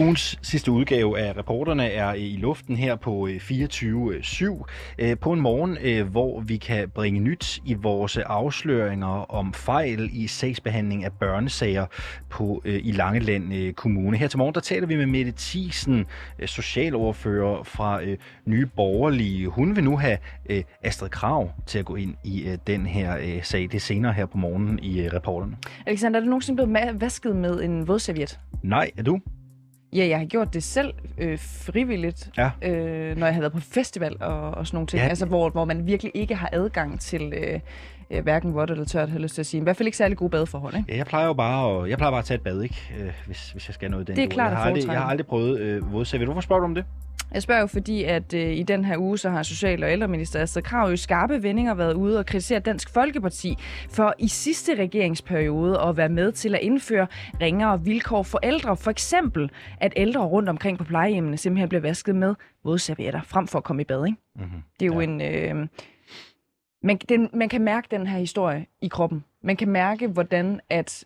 Ugens sidste udgave af reporterne er i luften her på 24-7 øh, på en morgen, øh, hvor vi kan bringe nyt i vores afsløringer om fejl i sagsbehandling af børnesager på øh, i Langeland Kommune. Her til morgen der taler vi med Mette Thiesen, socialordfører fra Nye Borgerlige. Hun vil nu have Astrid Krav til at gå ind i den her sag. Det er senere her på morgenen i reporterne. Alexander, er du nogensinde blevet vasket med en vådserviet? Nej, er du? Ja, jeg har gjort det selv øh, frivilligt, ja. øh, når jeg har været på festival og, og sådan nogle ting. Ja. Altså, hvor, hvor man virkelig ikke har adgang til øh, øh, hverken vådt eller tørt, har lyst til at sige. I hvert fald ikke særlig gode badeforhold, ikke? Ja, jeg plejer jo bare at, jeg plejer bare at tage et bad, ikke? Øh, hvis, hvis jeg skal noget den Det er klart jeg har, aldrig, jeg har aldrig prøvet øh, vådserviet. Hvorfor spørger du om det? Jeg spørger jo, fordi at øh, i den her uge, så har Social- og ældreminister Astrid Krav jo skarpe vendinger været ude og kritisere Dansk Folkeparti for i sidste regeringsperiode at være med til at indføre ringere vilkår for ældre. For eksempel, at ældre rundt omkring på plejehjemmene simpelthen bliver vasket med vådservietter, frem for at komme i bad. Ikke? Mm-hmm. Det er jo ja. en... Øh, man, den, man kan mærke den her historie i kroppen. Man kan mærke, hvordan at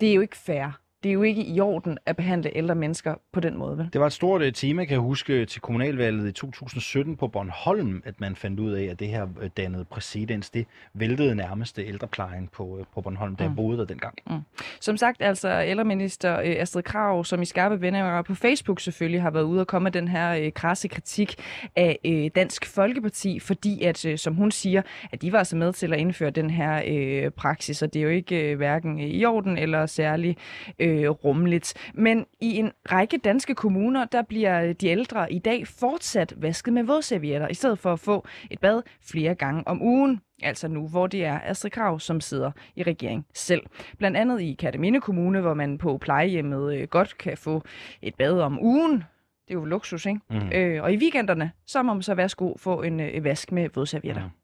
det er jo ikke fair det er jo ikke i orden at behandle ældre mennesker på den måde, vel? Det var et stort øh, tema, kan jeg huske, til kommunalvalget i 2017 på Bornholm, at man fandt ud af, at det her øh, dannede præcedens. Det væltede nærmest ældreplejen på, øh, på Bornholm, da mm. boede der dengang. Mm. Som sagt, altså ældreminister Astrid Krav, som i skarpe venner på Facebook selvfølgelig har været ude og komme med den her øh, krasse kritik af øh, Dansk Folkeparti, fordi at, øh, som hun siger, at de var altså med til at indføre den her øh, praksis, og det er jo ikke øh, hverken i orden eller særlig øh, øh, rummeligt. Men i en række danske kommuner, der bliver de ældre i dag fortsat vasket med vådservietter, i stedet for at få et bad flere gange om ugen. Altså nu, hvor det er Astrid Krav, som sidder i regering selv. Blandt andet i Katamine Kommune, hvor man på plejehjemmet øh, godt kan få et bad om ugen. Det er jo luksus, ikke? Mm. Øh, og i weekenderne, så må man så værsgo få en øh, vask med vådservietter. Mm.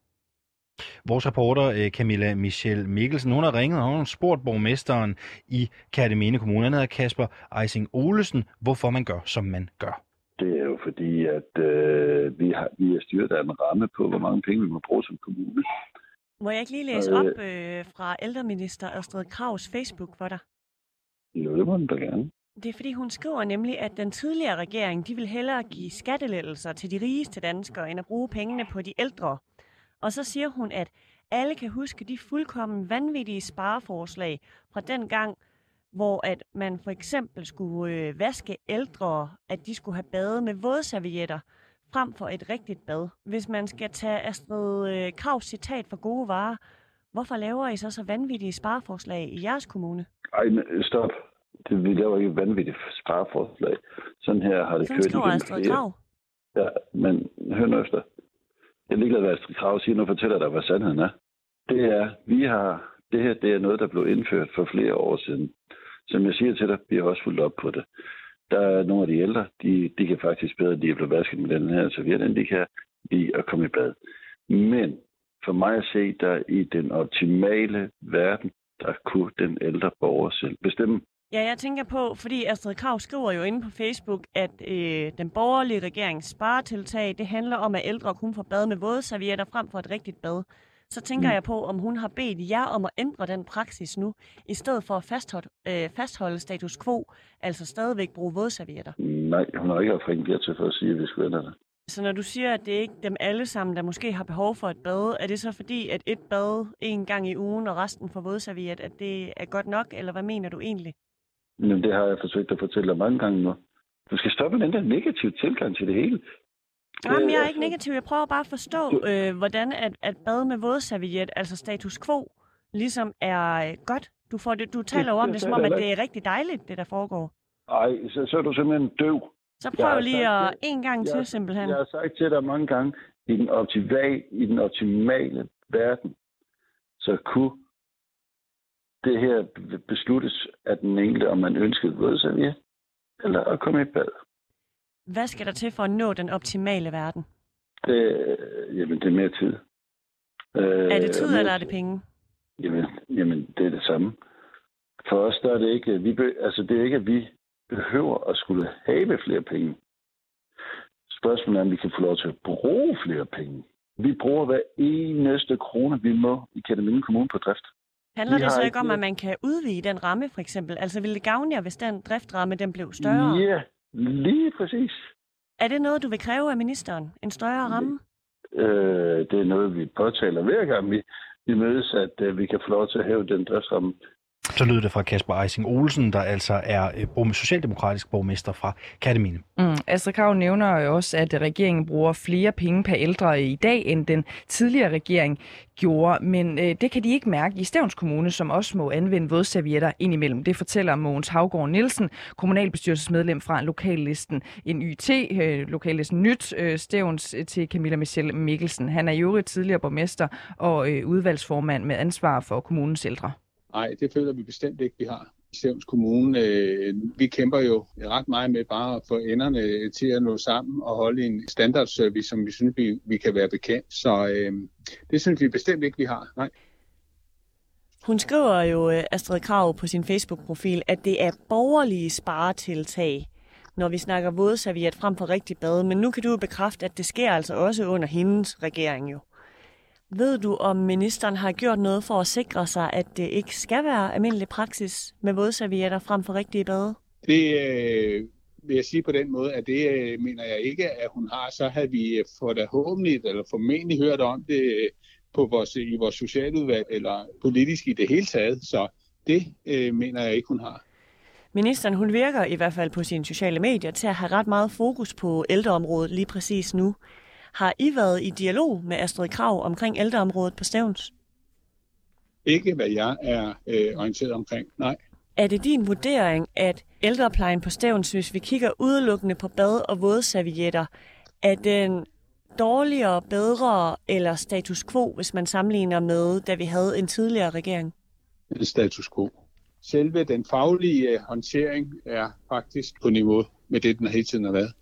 Vores reporter øh, Camilla Michelle Mikkelsen, hun har ringet, og hun har spurgt borgmesteren i Kærteminde Kommune, han hedder Kasper Eising Olesen, hvorfor man gør, som man gør. Det er jo fordi, at øh, vi, har, vi er styret af en ramme på, hvor mange penge vi må bruge som kommune. Må jeg ikke lige læse op øh, fra ældreminister Astrid Kravs Facebook for dig? Jo, det må den da gerne. Det er fordi, hun skriver nemlig, at den tidligere regering, de vil hellere give skattelettelser til de rigeste danskere, end at bruge pengene på de ældre. Og så siger hun, at alle kan huske de fuldkommen vanvittige spareforslag fra den gang, hvor at man for eksempel skulle øh, vaske ældre, at de skulle have bade med vådservietter frem for et rigtigt bad. Hvis man skal tage Astrid øh, Kravs citat for gode varer, hvorfor laver I så så vanvittige spareforslag i jeres kommune? Ej, stop. Det, vi laver ikke vanvittige spareforslag. Sådan her har det Sådan kørt i Astrid Krav. Ja, men hør nu efter. Jeg er ligeglad, hvad Astrid Krav siger. Nu fortæller dig, hvad sandheden er. Det er, vi har, det her det er noget, der blev indført for flere år siden. Som jeg siger til dig, vi har også fulgt op på det. Der er nogle af de ældre, de, de kan faktisk bedre lide at blive vasket med den her serviet, end de kan lide at komme i bad. Men for mig at se, der i den optimale verden, der kunne den ældre borger selv bestemme. Ja, jeg tænker på, fordi Astrid Krav skriver jo inde på Facebook, at øh, den borgerlige regerings sparetiltag, det handler om, at ældre kun får bad med våde servietter frem for et rigtigt bad. Så tænker mm. jeg på, om hun har bedt jer om at ændre den praksis nu, i stedet for at fastholde, øh, fastholde status quo, altså stadigvæk bruge vådservietter. Nej, hun har ikke haft ringet til for at sige, at vi skal ændre det. Så når du siger, at det er ikke dem alle sammen, der måske har behov for et bad, er det så fordi, at et bad en gang i ugen og resten for vådserviet, at det er godt nok, eller hvad mener du egentlig? Men det har jeg forsøgt at fortælle dig mange gange nu. Du skal stoppe den der negative tilgang til det hele. Jamen, jeg er ikke negativ. Jeg prøver bare at forstå, øh, hvordan at, at bad med vådserviet, altså status quo, ligesom er øh, godt. Du, får det, du taler jo om det, som om, at det er rigtig dejligt, det der foregår. Nej, så, så er du simpelthen døv. Så prøv lige at en gang til, simpelthen. Jeg har sagt til dig mange gange, i den, optimale, i den optimale verden, så kunne det her besluttes af den enkelte, om man ønsker vådserviet eller at komme i bad. Hvad skal der til for at nå den optimale verden? Det, jamen, det er mere tid. Er det tid, øh, eller er det penge? Jamen, jamen, det er det samme. For os der er det ikke, vi be, altså det er ikke, at vi behøver at skulle have flere penge. Spørgsmålet er, om vi kan få lov til at bruge flere penge. Vi bruger hver eneste krone, vi må i Kataminde Kommune på drift. Handler det så ikke om, at man kan udvide den ramme, for eksempel? Altså, ville det gavne jer, hvis den driftramme den blev større? Ja, lige præcis. Er det noget, du vil kræve af ministeren? En større ramme? Øh, det er noget, vi påtaler hver gang, vi, vi mødes, at øh, vi kan få lov til at hæve den driftsramme. Så lyder det fra Kasper Eising Olsen, der altså er øh, socialdemokratisk borgmester fra Kattemine. Mm. Astrid Krav nævner jo også, at regeringen bruger flere penge per ældre i dag, end den tidligere regering gjorde. Men øh, det kan de ikke mærke i Stævns Kommune, som også må anvende vådservietter indimellem. Det fortæller Mogens Havgård Nielsen, kommunalbestyrelsesmedlem fra lokallisten en YT, øh, lokallisten Nyt, øh, Stævns øh, til Camilla Michelle Mikkelsen. Han er i øvrigt tidligere borgmester og øh, udvalgsformand med ansvar for kommunens ældre. Nej, det føler vi bestemt ikke, vi har. I Stævns Kommune, øh, vi kæmper jo ret meget med bare at få enderne øh, til at nå sammen og holde en standardservice, som vi synes, vi, vi kan være bekendt. Så øh, det synes vi bestemt ikke, vi har. Nej. Hun skriver jo, øh, Astrid Krav, på sin Facebook-profil, at det er borgerlige sparetiltag, når vi snakker vådserviet frem for rigtig bad. Men nu kan du jo bekræfte, at det sker altså også under hendes regering jo. Ved du, om ministeren har gjort noget for at sikre sig, at det ikke skal være almindelig praksis med vådservietter frem for rigtige bade? Det øh, vil jeg sige på den måde, at det øh, mener jeg ikke, at hun har. Så havde vi forhåbentlig eller formentlig hørt om det øh, på vores, i vores socialudvalg eller politisk i det hele taget. Så det øh, mener jeg ikke, hun har. Ministeren hun virker i hvert fald på sine sociale medier til at have ret meget fokus på ældreområdet lige præcis nu. Har I været i dialog med Astrid Krav omkring ældreområdet på Stævns? Ikke hvad jeg er øh, orienteret omkring. Nej. Er det din vurdering, at ældreplejen på Stævns, hvis vi kigger udelukkende på bad- og vådservietter, er den dårligere, bedre eller status quo, hvis man sammenligner med, da vi havde en tidligere regering? status quo. Selve den faglige øh, håndtering er faktisk på niveau med det, den hele tiden har været.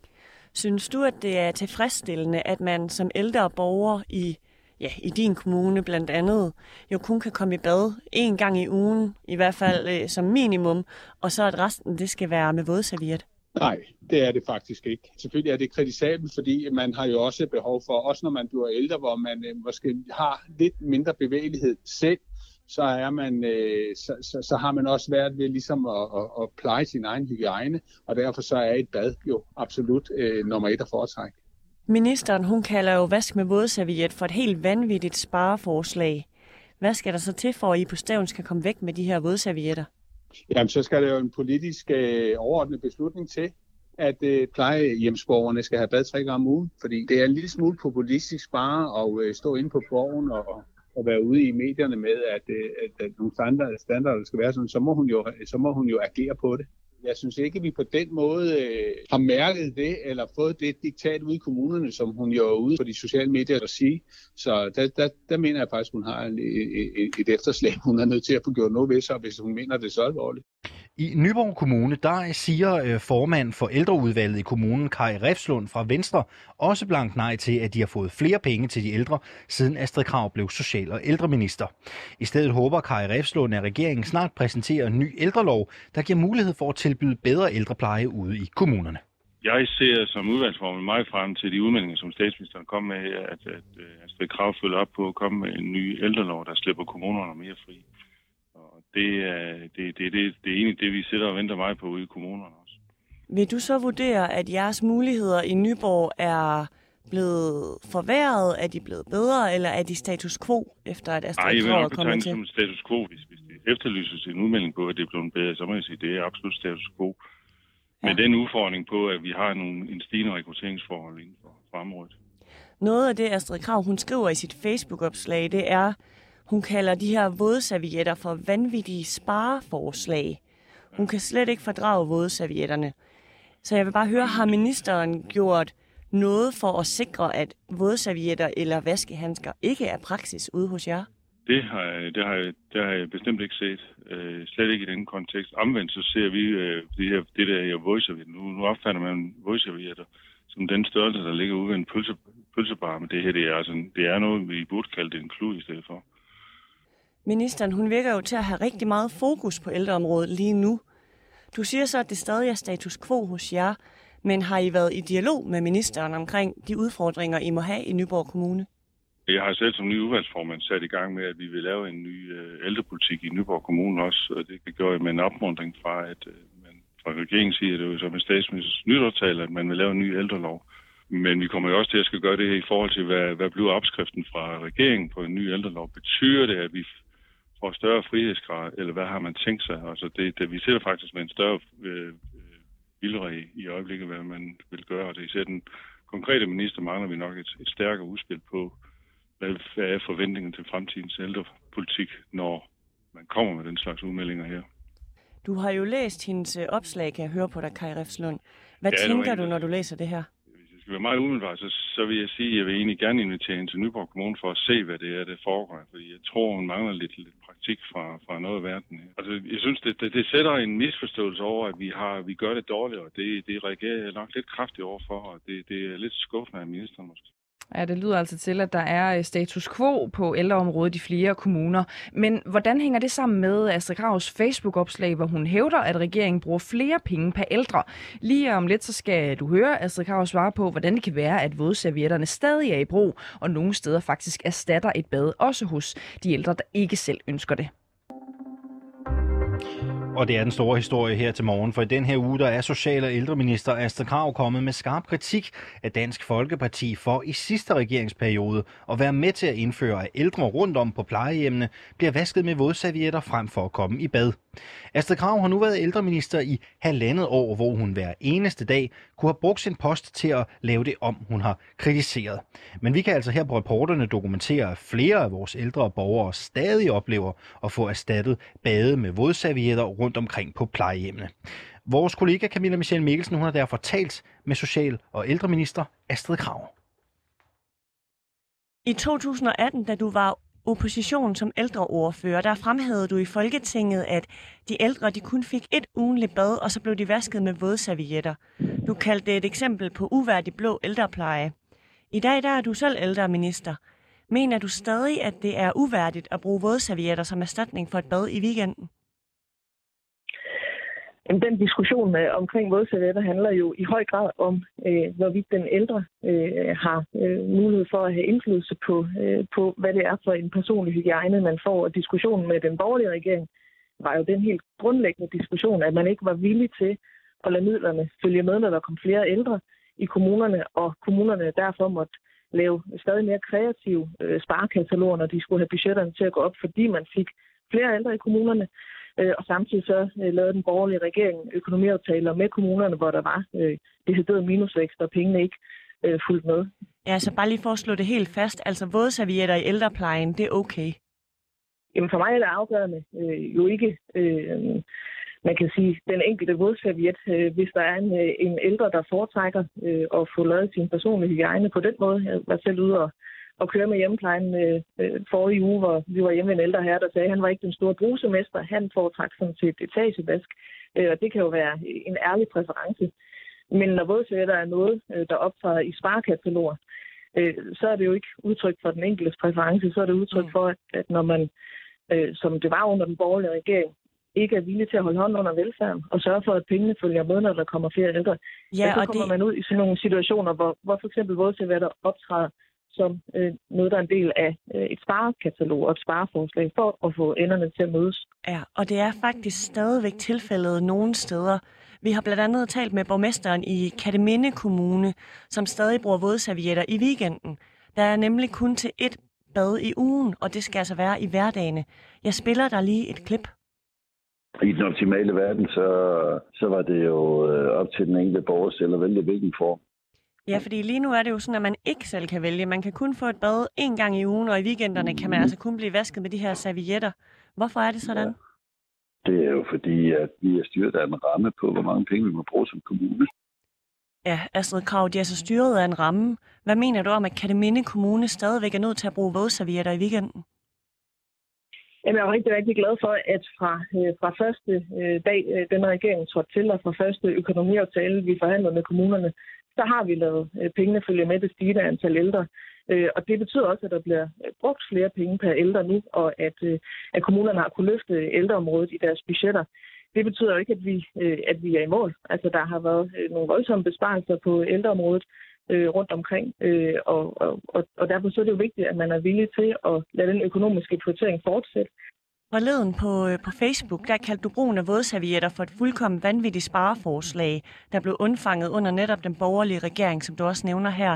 Synes du, at det er tilfredsstillende, at man som ældre borger i, ja, i din kommune blandt andet, jo kun kan komme i bad en gang i ugen, i hvert fald øh, som minimum, og så at resten det skal være med vådserviet? Nej, det er det faktisk ikke. Selvfølgelig er det kritisabelt, fordi man har jo også behov for, også når man bliver ældre, hvor man øh, måske har lidt mindre bevægelighed selv, så, er man, øh, så, så, så har man også svært ved ligesom at, at, at pleje sin egen hygiejne, og derfor så er et bad jo absolut øh, nummer et at foretrække. Ministeren hun kalder jo vask med vådserviet for et helt vanvittigt spareforslag. Hvad skal der så til for, at I på Stævn skal komme væk med de her vådservietter? Jamen, så skal der jo en politisk øh, overordnet beslutning til, at øh, plejehjemsborgerne skal have bad tre gange om ugen, fordi det er en lille smule populistisk bare at øh, stå inde på borgen og, at være ude i medierne med, at, øh, at, at nogle standarder, standarder skal være sådan, så må, hun jo, så må hun jo agere på det. Jeg synes ikke, at vi på den måde øh, har mærket det, eller fået det diktat ude i kommunerne, som hun jo er ude på de sociale medier at sige. Så der, der, der mener jeg faktisk, at hun har et, et, et efterslæb, hun er nødt til at få gjort noget ved sig, hvis hun mener det er så alvorligt. I Nyborg Kommune, der siger øh, formand for ældreudvalget i kommunen, Kai Refslund fra Venstre, også blankt nej til, at de har fået flere penge til de ældre, siden Astrid Krav blev social- og ældreminister. I stedet håber Kai Refslund, at regeringen snart præsenterer en ny ældrelov, der giver mulighed for at tilbyde bedre ældrepleje ude i kommunerne. Jeg ser som udvalgsformand meget frem til de udmeldinger, som statsministeren kom med her, at, at øh, Astrid Krav følger op på at komme med en ny ældrelov, der slipper kommunerne mere fri. Det er, det, det, det, det er egentlig det, vi sidder og venter meget på ude i kommunerne også. Vil du så vurdere, at jeres muligheder i Nyborg er blevet forværret? Er de blevet bedre, eller er de status quo, efter at Astrid jeg vil Krog er nok kommet betegne til? som status quo, hvis, hvis det efterlyses en udmelding på, at det er blevet bedre, så må jeg sige, at det er absolut status quo. Med Ja. den udfordring på, at vi har nogle, en stigende rekrutteringsforhold inden for, for området. Noget af det, Astrid Krav hun skriver i sit Facebook-opslag, det er, hun kalder de her vådservietter for vanvittige spareforslag. Hun kan slet ikke fordrage vådservietterne. Så jeg vil bare høre, har ministeren gjort noget for at sikre, at vådservietter eller vaskehandsker ikke er praksis ude hos jer? Det har, jeg- det, har, jeg- det har jeg bestemt ikke set. Øh, slet ikke i den kontekst. Omvendt så ser vi øh, det, her, det der her voiceservietter. Nu, nu opfatter man vådservietter som den størrelse, der ligger ude ved en pølse, pølsebar. Men det her, det er, altså, det er noget, vi burde kalde det en klud i stedet for. Ministeren, hun virker jo til at have rigtig meget fokus på ældreområdet lige nu. Du siger så, at det stadig er status quo hos jer, men har I været i dialog med ministeren omkring de udfordringer, I må have i Nyborg Kommune? Jeg har selv som ny udvalgsformand sat i gang med, at vi vil lave en ny øh, ældrepolitik i Nyborg Kommune også, og det gør jeg med en opmuntring fra, at øh, man fra regeringen siger, det er jo som en statsministers nytårtal, at man vil lave en ny ældrelov. Men vi kommer jo også til at skal gøre det her i forhold til, hvad, hvad bliver opskriften fra regeringen på en ny ældrelov. Betyder det, at vi får større frihedsgrad, eller hvad har man tænkt sig? Altså det, det, vi ser faktisk med en større øh, vildere i øjeblikket, hvad man vil gøre. Og det er især den konkrete minister mangler vi nok et, et stærkere udspil på, hvad, hvad er forventningen til fremtidens ældrepolitik, når man kommer med den slags udmeldinger her. Du har jo læst hendes øh, opslag, kan jeg høre på dig, Kai Refslund. Hvad ja, tænker du, når du læser det her? Skal være meget umiddelbart, så, så vil jeg sige, at jeg vil egentlig gerne invitere hende til Nyborg Kommune for at se, hvad det er, det foregår. Fordi jeg tror, hun mangler lidt, lidt praktik fra, fra noget af verden. Altså, jeg synes, det, det, det sætter en misforståelse over, at vi, har, vi gør det dårligt, og det, det reagerer jeg nok lidt kraftigt overfor, og det, det er lidt skuffende af ministeren måske. Ja, det lyder altså til, at der er øh, status quo på ældreområdet i flere kommuner. Men hvordan hænger det sammen med Astrid Kravs Facebook-opslag, hvor hun hævder, at regeringen bruger flere penge per ældre? Lige om lidt, så skal du høre Astrid Krav svare på, hvordan det kan være, at vådservietterne stadig er i brug, og nogle steder faktisk erstatter et bad, også hos de ældre, der ikke selv ønsker det. Og det er den store historie her til morgen, for i den her uge der er Social- og ældreminister Astrid Krav kommet med skarp kritik af Dansk Folkeparti for i sidste regeringsperiode at være med til at indføre, at ældre rundt om på plejehjemmene bliver vasket med vådservietter frem for at komme i bad. Astrid Krav har nu været ældreminister i halvandet år, hvor hun hver eneste dag kunne have brugt sin post til at lave det om, hun har kritiseret. Men vi kan altså her på reporterne dokumentere, at flere af vores ældre borgere stadig oplever at få erstattet bade med vådservietter rundt omkring på plejehjemmene. Vores kollega Camilla Michelle Mikkelsen hun har derfor talt med Social- og ældreminister Astrid Krav. I 2018, da du var opposition som ældreordfører, der fremhævede du i Folketinget, at de ældre de kun fik et ugenligt bad, og så blev de vasket med vådservietter. Du kaldte det et eksempel på uværdig blå ældrepleje. I dag der er du selv ældreminister. Mener du stadig, at det er uværdigt at bruge vådservietter som erstatning for et bad i weekenden? Jamen, den diskussion øh, omkring vådservietter handler jo i høj grad om, øh, hvorvidt den ældre øh, har øh, mulighed for at have indflydelse på, øh, på, hvad det er for en personlig hygiejne, man får. Og diskussionen med den borgerlige regering var jo den helt grundlæggende diskussion, at man ikke var villig til at lade midlerne følge med, når der kom flere ældre i kommunerne, og kommunerne derfor måtte lave stadig mere kreative øh, sparekataloger, når de skulle have budgetterne til at gå op, fordi man fik flere ældre i kommunerne. Øh, og samtidig så øh, lavede den borgerlige regering økonomiaftaler med kommunerne, hvor der var øh, decideret minusvækst, og pengene ikke øh, fulgt med. Ja, så bare lige for at slå det helt fast. Altså vådservietter i ældreplejen, det er okay? Jamen for mig er det afgørende øh, jo ikke, øh, man kan sige, den enkelte vådserviet. Øh, hvis der er en, øh, en ældre, der foretrækker øh, at få lavet sin personlige hygiejne på den måde. Jeg var selv ude og at køre med hjemmeplejen øh, øh, forrige uge, hvor vi var hjemme med en ældre herre, der sagde, at han var ikke den store brusemester. Han foretrak sådan set etagevask, øh, og det kan jo være en ærlig præference. Men når vådsætter er noget, øh, der optræder i sparkataloger, øh, så er det jo ikke udtryk for den enkeltes præference, så er det udtryk mm. for, at, at når man, øh, som det var under den borgerlige regering, ikke er villig til at holde hånden under velfærden og sørge for, at pengene følger med, når der kommer flere ældre. Ja, så kommer det... man ud i sådan nogle situationer, hvor, hvor for eksempel vådsætter optræder som øh, noget, der er en del af øh, et sparekatalog og et spareforslag for at få enderne til at mødes. Ja, og det er faktisk stadigvæk tilfældet nogle steder. Vi har blandt andet talt med borgmesteren i Kateminde Kommune, som stadig bruger vådservietter i weekenden. Der er nemlig kun til et bad i ugen, og det skal altså være i hverdagene. Jeg spiller der lige et klip. I den optimale verden, så, så var det jo øh, op til den enkelte borger selv at vælge, hvilken form Ja, fordi lige nu er det jo sådan, at man ikke selv kan vælge. Man kan kun få et bad en gang i ugen, og i weekenderne kan man altså kun blive vasket med de her servietter. Hvorfor er det sådan? Ja. Det er jo fordi, at vi er styret af en ramme på, hvor mange penge vi må bruge som kommune. Ja, Astrid Krav, de er så styret af en ramme. Hvad mener du om, at Kateminde Kommune stadigvæk er nødt til at bruge vådservietter i weekenden? Jamen, jeg er rigtig, rigtig glad for, at fra, øh, fra første øh, dag, øh, den regering trådte til, og fra første økonomiaftale, vi forhandlede med kommunerne, så har vi lavet øh, pengene følge med det stigende antal ældre. Øh, og det betyder også, at der bliver øh, brugt flere penge per ældre nu, og at, at kommunerne har kunne løfte ældreområdet i deres budgetter. Det betyder jo ikke, at vi, at vi er i mål. Altså, der har været nogle voldsomme besparelser på ældreområdet. rundt omkring. Og, og, og, og derfor så er det jo vigtigt, at man er villig til at lade den økonomiske prioritering fortsætte. Forleden på, øh, på Facebook, der kaldte du brugen af vådservietter for et fuldkommen vanvittigt spareforslag, der blev undfanget under netop den borgerlige regering, som du også nævner her.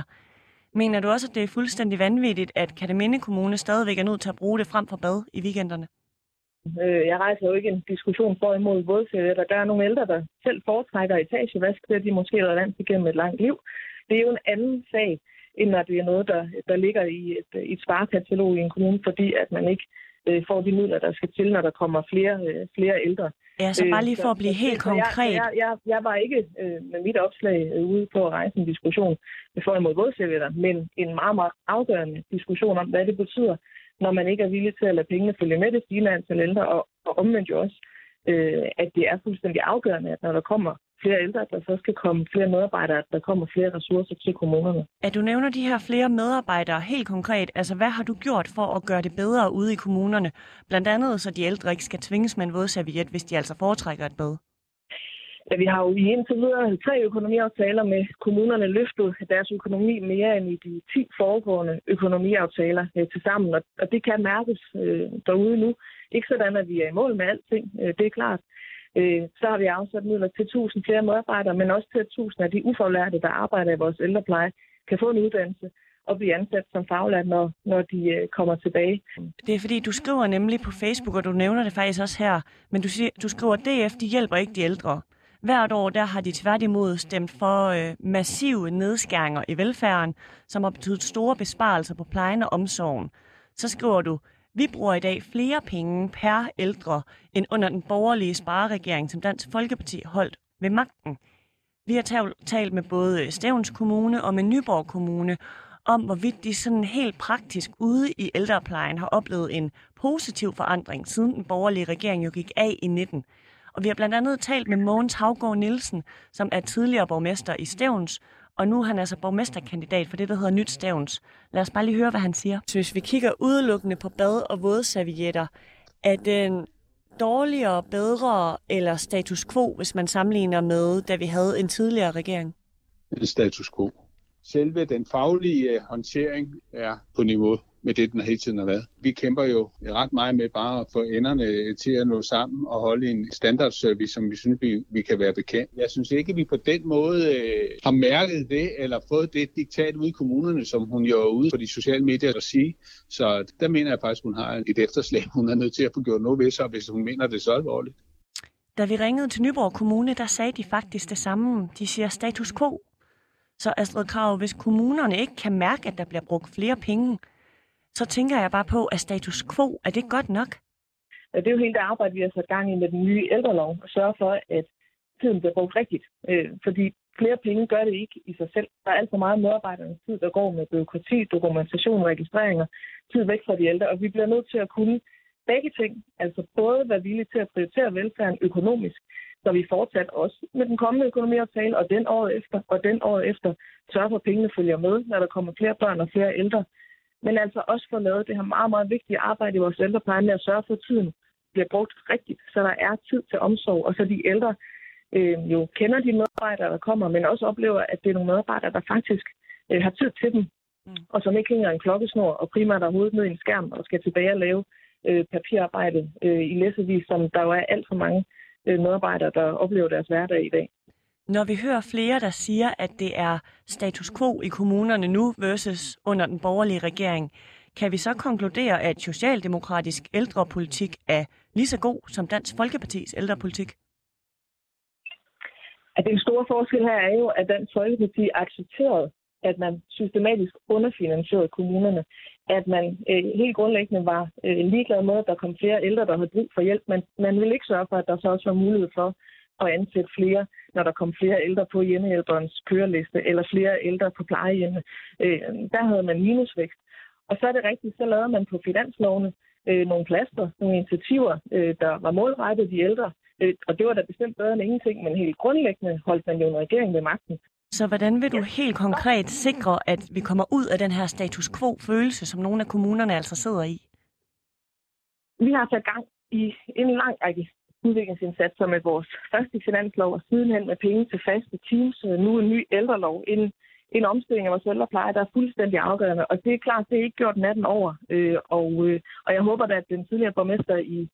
Mener du også, at det er fuldstændig vanvittigt, at Kataminde Kommune stadigvæk er nødt til at bruge det frem for bad i weekenderne? Øh, jeg rejser jo ikke en diskussion for imod vådservietter. Der er nogle ældre, der selv foretrækker etagevask, det de måske har vant igennem et langt liv. Det er jo en anden sag, end når det er noget, der, der ligger i et, et sparekatalog i en kommune, fordi at man ikke øh, får de midler, der skal til, når der kommer flere, øh, flere ældre. Ja, så bare lige for at blive helt konkret. Jeg, jeg, jeg var ikke øh, med mit opslag øh, ude på at rejse en diskussion for imod vådservietter, men en meget, meget afgørende diskussion om, hvad det betyder, når man ikke er villig til at lade pengene følge med det stigende antal ældre, og, og omvendt jo også, øh, at det er fuldstændig afgørende, at når der kommer flere ældre, at der så skal komme flere medarbejdere, at der kommer flere ressourcer til kommunerne. At du nævner de her flere medarbejdere helt konkret, altså hvad har du gjort for at gøre det bedre ude i kommunerne? Blandt andet, så de ældre ikke skal tvinges med en vådserviet, hvis de altså foretrækker et bad. Ja, vi har jo i indtil videre tre økonomiaftaler med kommunerne løftet deres økonomi mere end i de 10 foregående økonomiaftaler øh, til sammen, og, og det kan mærkes øh, derude nu. Ikke sådan, at vi er i mål med alting, øh, det er klart. Øh, så har vi afsat midler til 1000 flere medarbejdere, men også til at 1000 af de ufaglærte, der arbejder i vores ældrepleje, kan få en uddannelse og blive ansat som faglært, når, når de øh, kommer tilbage. Det er fordi, du skriver nemlig på Facebook, og du nævner det faktisk også her, men du, siger, du skriver, at DF de hjælper ikke de ældre. Hvert år der har de tværtimod stemt for øh, massive nedskæringer i velfærden, som har betydet store besparelser på plejen og omsorgen. Så skriver du, vi bruger i dag flere penge per ældre end under den borgerlige spareregering, som Dansk Folkeparti holdt ved magten. Vi har talt med både Stævns Kommune og med Nyborg Kommune om, hvorvidt de sådan helt praktisk ude i ældreplejen har oplevet en positiv forandring, siden den borgerlige regering jo gik af i 19. Og vi har blandt andet talt med Mogens Havgård Nielsen, som er tidligere borgmester i Stævns, og nu er han altså borgmesterkandidat for det, der hedder Nyt Stævns. Lad os bare lige høre, hvad han siger. Så hvis vi kigger udelukkende på bad- og vådservietter, er den dårligere, bedre eller status quo, hvis man sammenligner med, da vi havde en tidligere regering? Status quo. Selve den faglige håndtering er på niveau med det, den hele tiden har været. Vi kæmper jo ret meget med bare at få enderne øh, til at nå sammen og holde en standardservice, som vi synes, vi, vi kan være bekendt. Jeg synes ikke, at vi på den måde øh, har mærket det, eller fået det diktat ud i kommunerne, som hun jo er ude på de sociale medier at sige. Så der mener jeg faktisk, at hun har et efterslag, hun er nødt til at få gjort noget ved sig, hvis hun mener det så alvorligt. Da vi ringede til Nyborg Kommune, der sagde de faktisk det samme. De siger status quo. Så Astrid Krav, hvis kommunerne ikke kan mærke, at der bliver brugt flere penge, så tænker jeg bare på, at status quo, er det godt nok? Ja, det er jo hele det arbejde, vi har sat gang i med den nye ældrelov, og sørge for, at tiden bliver brugt rigtigt. Øh, fordi flere penge gør det ikke i sig selv. Der er alt for meget medarbejdernes tid, der går med byråkrati, dokumentation, registreringer, tid væk fra de ældre, og vi bliver nødt til at kunne begge ting. Altså både være villige til at prioritere velfærden økonomisk, så vi fortsat også med den kommende økonomiaftale, og den år efter, og den år efter, sørger for, at pengene følger med, når der kommer flere børn og flere ældre men altså også få lavet det her meget, meget vigtige arbejde i vores ældrepleje med at sørge for, at tiden bliver brugt rigtigt, så der er tid til omsorg, og så de ældre øh, jo kender de medarbejdere, der kommer, men også oplever, at det er nogle medarbejdere, der faktisk øh, har tid til dem, mm. og som ikke hænger en klokkesnor og primært er hovedet ned i en skærm og skal tilbage og lave øh, papirarbejde øh, i læsevis, som der jo er alt for mange øh, medarbejdere, der oplever deres hverdag i dag. Når vi hører flere, der siger, at det er status quo i kommunerne nu versus under den borgerlige regering, kan vi så konkludere, at socialdemokratisk ældrepolitik er lige så god som Dansk Folkepartis ældrepolitik? At den store forskel her er jo, at Dansk Folkeparti accepterede, at man systematisk underfinansierede kommunerne. At man øh, helt grundlæggende var øh, ligeglad med, at der kom flere ældre, der havde brug for hjælp. Men man ville ikke sørge for, at der så også var mulighed for at ansætte flere, når der kom flere ældre på hjemmehjælperens køreliste, eller flere ældre på plejehjemme. Øh, der havde man minusvækst. Og så er det rigtigt, så lavede man på finanslovene øh, nogle plaster, nogle initiativer, øh, der var målrettet de ældre. Øh, og det var da bestemt bedre end ingenting, men helt grundlæggende holdt man jo en regering ved magten. Så hvordan vil du helt konkret sikre, at vi kommer ud af den her status quo-følelse, som nogle af kommunerne altså sidder i? Vi har sat gang i en lang række udviklingsindsatser med vores første finanslov, og sidenhen med penge til faste teams, øh, nu en ny ældrelov, en, en omstilling af vores ældrepleje, der er fuldstændig afgørende. Og det er klart, det er ikke gjort natten over. Øh, og, øh, og jeg håber da, at den tidligere borgmester i,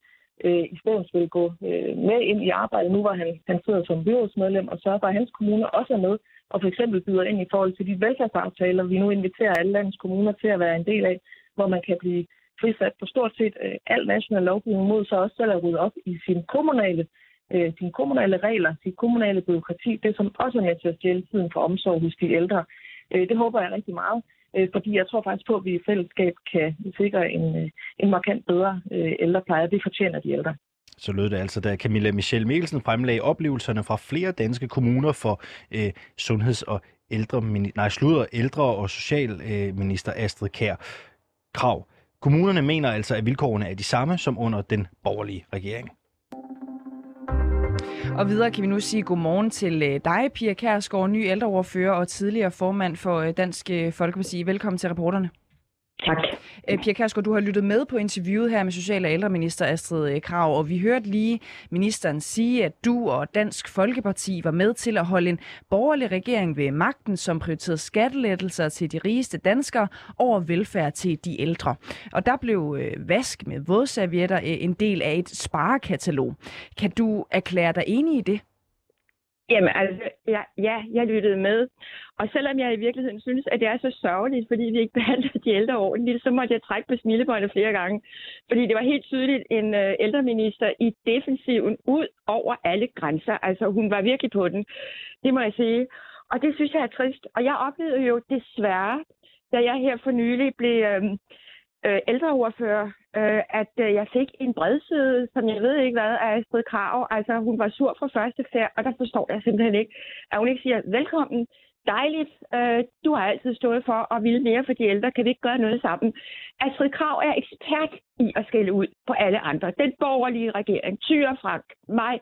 øh, i stedet vil gå øh, med ind i arbejdet, nu hvor han, han sidder som byrådsmedlem, og sørger for, at hans kommune også er med, og for eksempel byder ind i forhold til de velfærdsaftaler, vi nu inviterer alle landets kommuner til at være en del af, hvor man kan blive frisat på stort set øh, al national lovgivning mod så også selv at rydde op i sine kommunale, øh, sine kommunale regler, sit kommunale byråkrati, det som også er med til at stjæle tiden for omsorg hos de ældre. Øh, det håber jeg rigtig meget, øh, fordi jeg tror faktisk på, at vi i fællesskab kan sikre en, øh, en markant bedre øh, ældrepleje. Det fortjener de ældre. Så lød det altså, da Camilla Michelle Mikkelsen fremlagde oplevelserne fra flere danske kommuner for øh, sundheds- og ældre, nej, sludder, ældre og socialminister øh, Astrid Kær Krav. Kommunerne mener altså, at vilkårene er de samme som under den borgerlige regering. Og videre kan vi nu sige godmorgen til øh, dig, Pia Kærsgaard, ny ældreordfører og tidligere formand for øh, Dansk øh, Folkeparti. Velkommen til reporterne. Tak. Øh, Pia Kærsgaard, du har lyttet med på interviewet her med Social- og ældreminister Astrid øh, Krav, og vi hørte lige ministeren sige, at du og Dansk Folkeparti var med til at holde en borgerlig regering ved magten, som prioriterede skattelettelser til de rigeste danskere over velfærd til de ældre. Og der blev øh, vask med vådservietter en del af et sparekatalog. Kan du erklære dig enig i det? Jamen altså, ja, ja, jeg lyttede med. Og selvom jeg i virkeligheden synes, at det er så sørgeligt, fordi vi ikke behandler de ældre ordentligt, så måtte jeg trække på smilebåndet flere gange. Fordi det var helt tydeligt en øh, ældreminister i defensiven ud over alle grænser. Altså, hun var virkelig på den. Det må jeg sige. Og det synes jeg er trist. Og jeg oplevede jo desværre, da jeg her for nylig blev øh, øh, ældreordfører, øh, at øh, jeg fik en bredsøde, som jeg ved ikke hvad, af Astrid Krav. Altså, hun var sur fra første færd, og der forstår jeg simpelthen ikke, at hun ikke siger, velkommen, dejligt, øh, du har altid stået for at ville mere for de ældre, kan vi ikke gøre noget sammen? Astrid Krav er ekspert i at skælde ud på alle andre. Den borgerlige regering, Tyre Frank, mig,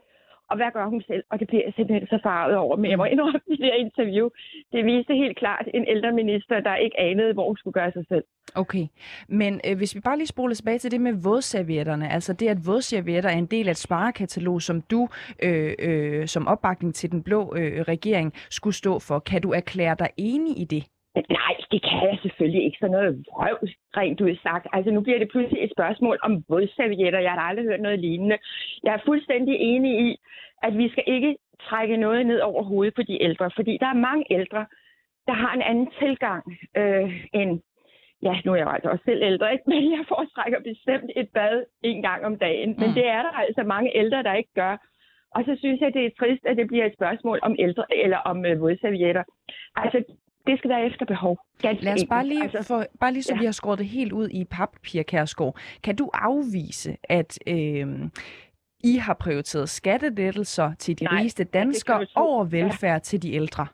og hvad gør hun selv? Og det bliver jeg simpelthen så farvet over. Men jeg må indrømme det der interview. Det viste helt klart en ældre minister, der ikke anede, hvor hun skulle gøre sig selv. Okay, men øh, hvis vi bare lige spoler tilbage til det med vådservietterne, altså det, at vådservietter er en del af et sparekatalog, som du øh, øh, som opbakning til den blå øh, regering skulle stå for. Kan du erklære dig enig i det? Nej, det kan jeg selvfølgelig ikke. Så noget røv, rent ud sagt. Altså nu bliver det pludselig et spørgsmål om vådservietter. Jeg har aldrig hørt noget lignende. Jeg er fuldstændig enig i, at vi skal ikke trække noget ned over hovedet på de ældre, fordi der er mange ældre, der har en anden tilgang øh, end ja, nu er jeg altså også selv ældre, ikke? men jeg foretrækker bestemt et bad en gang om dagen. Men mm. det er der altså mange ældre, der ikke gør. Og så synes jeg, det er trist, at det bliver et spørgsmål om ældre eller om øh, vådservietter. Altså, det skal være efter behov. Ganske Lad os bare lige, altså, for, bare lige så ja. vi har skåret det helt ud i pap, Pia Kærsgaard. Kan du afvise, at øh, I har prioriteret skattelettelser til de Nej, rigeste danskere over velfærd ja. til de ældre?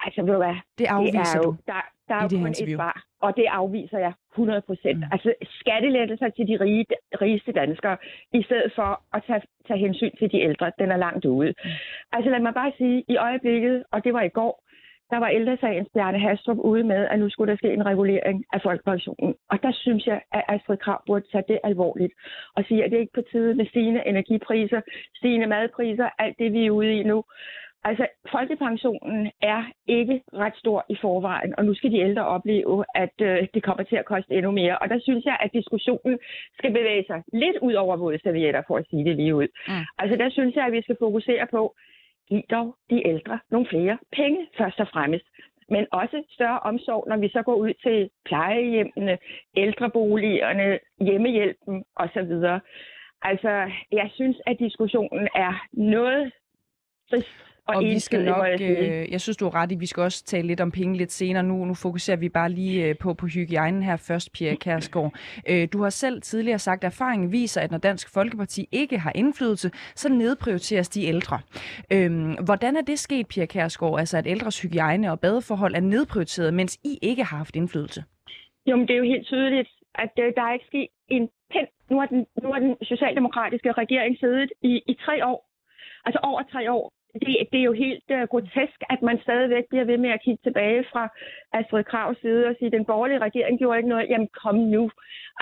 Altså, ved du hvad? Det afviser det er jo, du der, der er jo kun interview. et svar, og det afviser jeg 100 procent. Mm. Altså, skattelettelser til de rige, rigeste danskere, i stedet for at tage, tage hensyn til de ældre, den er langt ude. Mm. Altså, lad mig bare sige, i øjeblikket, og det var i går, der var ældresagens Bjarne Hastrup ude med, at nu skulle der ske en regulering af folkepensionen. Og der synes jeg, at Astrid Krav burde tage det alvorligt og sige, at det er ikke på tide med stigende energipriser, stigende madpriser, alt det vi er ude i nu. Altså, folkepensionen er ikke ret stor i forvejen, og nu skal de ældre opleve, at øh, det kommer til at koste endnu mere. Og der synes jeg, at diskussionen skal bevæge sig lidt ud over våde servietter, for at sige det lige ud. Mm. Altså, der synes jeg, at vi skal fokusere på, giv dog de ældre nogle flere penge først og fremmest. Men også større omsorg, når vi så går ud til plejehjemmene, ældreboligerne, hjemmehjælpen osv. Altså, jeg synes, at diskussionen er noget trist og, og vi skal nok, jeg, øh, jeg synes du er ret i, vi skal også tale lidt om penge lidt senere. Nu, nu fokuserer vi bare lige øh, på, på hygiejnen her først, Pia Kærsgaard. Øh, du har selv tidligere sagt, at erfaringen viser, at når Dansk Folkeparti ikke har indflydelse, så nedprioriteres de ældre. Øh, hvordan er det sket, Pia Kærsgaard, altså at ældres hygiejne og badeforhold er nedprioriteret, mens I ikke har haft indflydelse? Jo, men det er jo helt tydeligt, at øh, der er ikke sket en pind. Nu har den, nu har den socialdemokratiske regering siddet i, i tre år, altså over tre år, det, det er jo helt uh, grotesk, at man stadigvæk bliver ved med at kigge tilbage fra Astrid Kravs side og sige, at den borgerlige regering gjorde ikke noget. Jamen kom nu.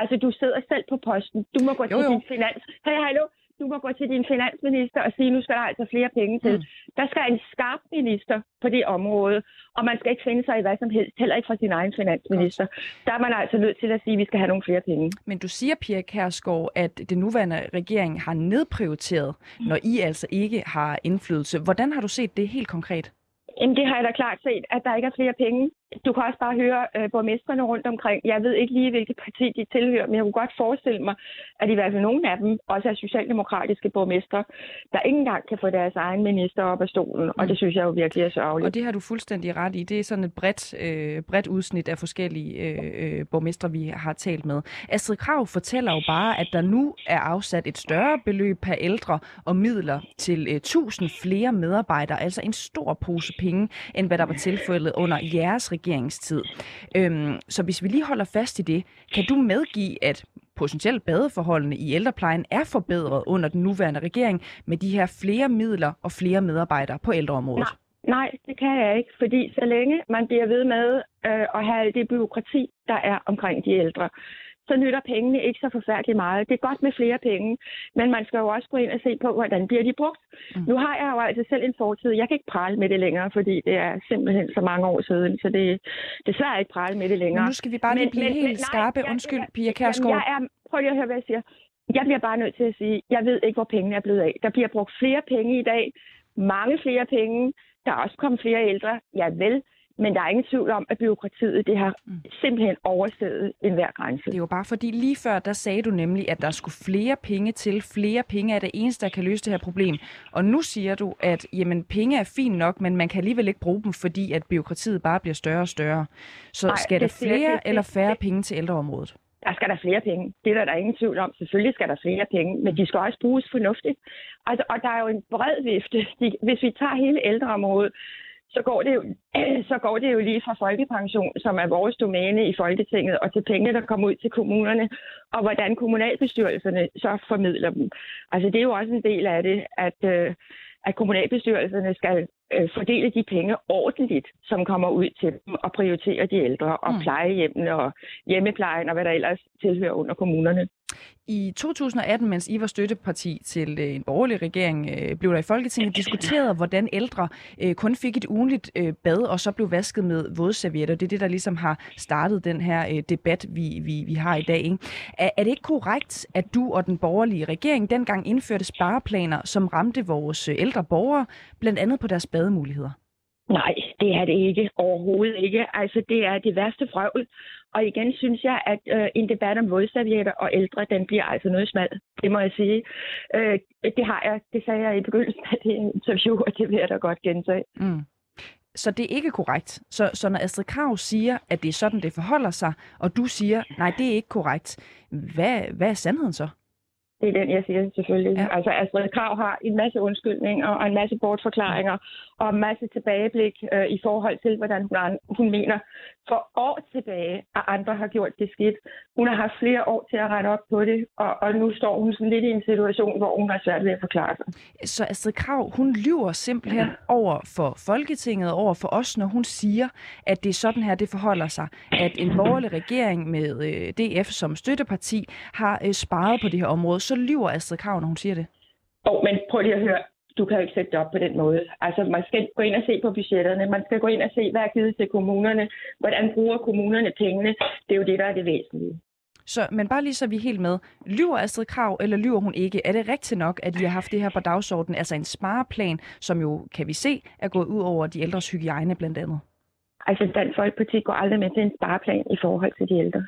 Altså, du sidder selv på posten. Du må gå jo, til jo. din finans. Hey, hallo, du må gå til din finansminister og sige, nu skal der altså flere penge til. Mm. Der skal en skarp minister på det område, og man skal ikke finde sig i hvad som helst, heller ikke fra sin egen finansminister. Godt. Der er man altså nødt til at sige, at vi skal have nogle flere penge. Men du siger, Pia Kærsgaard, at den nuværende regering har nedprioriteret, mm. når I altså ikke har indflydelse. Hvordan har du set det helt konkret? Jamen, det har jeg da klart set, at der ikke er flere penge. Du kan også bare høre øh, borgmesterne rundt omkring. Jeg ved ikke lige, hvilket parti de tilhører, men jeg kunne godt forestille mig, at i hvert fald nogle af dem også er socialdemokratiske borgmestre, der ikke engang kan få deres egen minister op af stolen, mm. og det synes jeg jo virkelig er sørgeligt. Og det har du fuldstændig ret i. Det er sådan et bredt, øh, bredt udsnit af forskellige øh, øh, borgmestre, vi har talt med. Astrid Krav fortæller jo bare, at der nu er afsat et større beløb per ældre og midler til øh, 1000 flere medarbejdere, altså en stor pose penge, end hvad der var tilfældet under jeres regeringstid. Øhm, så hvis vi lige holder fast i det, kan du medgive, at potentielt badeforholdene i ældreplejen er forbedret under den nuværende regering med de her flere midler og flere medarbejdere på ældreområdet? Nej. Nej, det kan jeg ikke, fordi så længe man bliver ved med øh, at have alt det byråkrati, der er omkring de ældre, så nytter pengene ikke så forfærdeligt meget. Det er godt med flere penge, men man skal jo også gå ind og se på, hvordan bliver de brugt. Mm. Nu har jeg jo altså selv en fortid. Jeg kan ikke prale med det længere, fordi det er simpelthen så mange år siden, så det er desværre ikke prale med det længere. Nu skal vi bare lige blive men, helt men, skarpe. Nej, Undskyld, Pia Kærsgaard. Jeg er, prøv lige at høre, hvad jeg siger. Jeg bliver bare nødt til at sige, jeg ved ikke, hvor pengene er blevet af. Der bliver brugt flere penge i dag, mange flere penge. Der er også kommet flere ældre. Ja vel, men der er ingen tvivl om, at byråkratiet det har mm. simpelthen overstedet enhver grænse. Det er jo bare fordi lige før, der sagde du nemlig, at der skulle flere penge til. Flere penge er det eneste, der kan løse det her problem. Og nu siger du, at jamen, penge er fint nok, men man kan alligevel ikke bruge dem, fordi at byråkratiet bare bliver større og større. Så Nej, skal der flere det, det, eller færre det, penge til ældreområdet? Der skal der flere penge. Det er der, der er ingen tvivl om. Selvfølgelig skal der flere penge, men de skal også bruges fornuftigt. Altså, og der er jo en bred vifte. Hvis vi tager hele ældreområdet, så går, det jo, så går det jo lige fra folkepension, som er vores domæne i Folketinget, og til penge, der kommer ud til kommunerne, og hvordan kommunalbestyrelserne så formidler dem. Altså det er jo også en del af det, at, øh, at kommunalbestyrelserne skal øh, fordele de penge ordentligt, som kommer ud til dem, og prioritere de ældre, og mm. plejehjemmene, og hjemmeplejen, og hvad der ellers tilhører under kommunerne. I 2018, mens I var støtteparti til øh, en borgerlig regering, øh, blev der i Folketinget diskuteret, hvordan ældre øh, kun fik et ugenligt bad, og så blev vasket med vådservietter. Det er det, der ligesom har startet den her debat, vi, vi, vi har i dag. Ikke? Er, er det ikke korrekt, at du og den borgerlige regering dengang indførte spareplaner, som ramte vores ældre borgere, blandt andet på deres bademuligheder? Nej, det er det ikke. Overhovedet ikke. Altså, det er det værste frøvl. Og igen synes jeg, at øh, en debat om vådservietter og ældre, den bliver altså noget smalt. Det må jeg sige. Øh, det har jeg. Det sagde jeg i begyndelsen af det interview, og det vil jeg da godt gentage. Mm. Så det er ikke korrekt. Så, så når Astrid Krav siger, at det er sådan, det forholder sig, og du siger, nej, det er ikke korrekt, hvad, hvad er sandheden så? Det er den, jeg siger selvfølgelig. Ja. Altså Astrid Krav har en masse undskyldninger og en masse bortforklaringer og en masse tilbageblik øh, i forhold til, hvordan hun, hun mener for år tilbage, at andre har gjort det skidt. Hun har haft flere år til at rette op på det, og, og nu står hun sådan lidt i en situation, hvor hun har svært ved at forklare sig. Så Astrid Krav, hun lyver simpelthen ja. over for Folketinget, over for os, når hun siger, at det er sådan her, det forholder sig. At en borgerlig regering med øh, DF som støtteparti har øh, sparet på det her område. Så lyver Astrid Krav, når hun siger det. Åh, oh, men prøv lige at høre du kan jo ikke sætte det op på den måde. Altså, man skal gå ind og se på budgetterne, man skal gå ind og se, hvad er givet til kommunerne, hvordan bruger kommunerne pengene. Det er jo det, der er det væsentlige. Så, men bare lige så vi er helt med. Lyver Astrid Krav, eller lyver hun ikke? Er det rigtigt nok, at I har haft det her på dagsordenen, altså en spareplan, som jo, kan vi se, er gået ud over de ældres hygiejne blandt andet? Altså, Dansk Folkeparti går aldrig med til en spareplan i forhold til de ældre.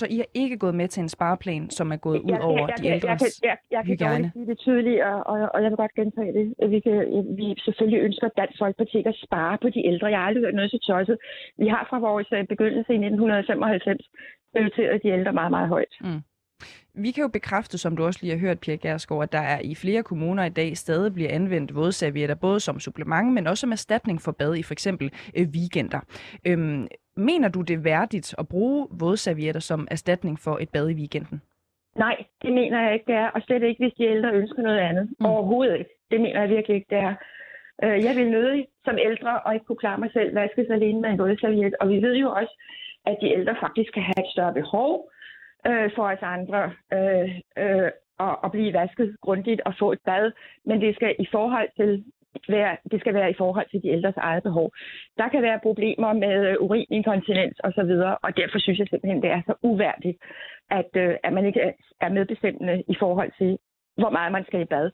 Så I har ikke gået med til en spareplan, som er gået ud over jeg, jeg, de ældres jeg, jeg, jeg, jeg hygiejne? Jeg kan sige det tydeligere, og, og jeg vil godt gentage det. Vi, kan, vi selvfølgelig ønsker at Dansk Folkeparti at spare på de ældre. Jeg har aldrig hørt noget så tosset. Vi har fra vores øh, begyndelse i 1995 prioriteret de ældre meget, meget højt. Mm. Vi kan jo bekræfte, som du også lige har hørt, Pia Gersgaard, at der er i flere kommuner i dag stadig bliver anvendt vådservietter, både som supplement, men også som erstatning for bad i for eksempel øh, weekender. Øhm, mener du det værdigt at bruge vådservietter som erstatning for et bad i weekenden? Nej, det mener jeg ikke, det er. Og slet ikke, hvis de ældre ønsker noget andet. Mm. Overhovedet ikke. Det mener jeg virkelig ikke, det er. Øh, jeg vil nødig som ældre og ikke kunne klare mig selv vaskes alene med en vådserviet. Og vi ved jo også, at de ældre faktisk kan have et større behov øh, for os andre øh, øh, at, at blive vasket grundigt og få et bad, men det skal i forhold til være, det skal være i forhold til de ældres eget behov. Der kan være problemer med øh, urininkontinens osv., og derfor synes jeg simpelthen, det er så uværdigt, at, øh, at man ikke er medbestemmende i forhold til, hvor meget man skal i bad.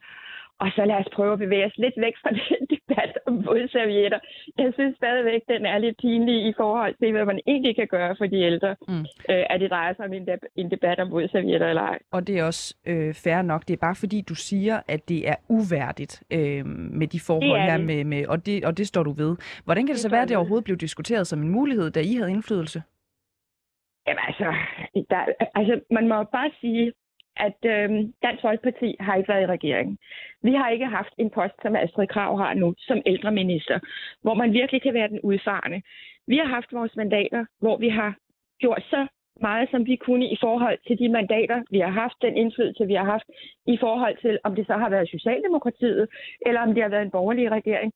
Og så lad os prøve at bevæge os lidt væk fra den debat om vådservietter. Jeg synes stadigvæk, den er lidt pinlig i forhold til, hvad man egentlig kan gøre for de ældre. Mm. Øh, at det drejer sig om en, deb- en debat om vådservietter eller ej. Og det er også øh, fair nok. Det er bare fordi, du siger, at det er uværdigt øh, med de forhold her. Med, med, og, det, og det står du ved. Hvordan kan det, det så være, at det overhovedet blev diskuteret som en mulighed, da I havde indflydelse? Jamen altså, der, altså man må bare sige, at øh, Dansk Folkeparti har ikke været i regeringen. Vi har ikke haft en post, som Astrid Krav har nu, som ældreminister, hvor man virkelig kan være den udfarende. Vi har haft vores mandater, hvor vi har gjort så meget, som vi kunne i forhold til de mandater, vi har haft, den indflydelse, vi har haft, i forhold til, om det så har været Socialdemokratiet, eller om det har været en borgerlig regering.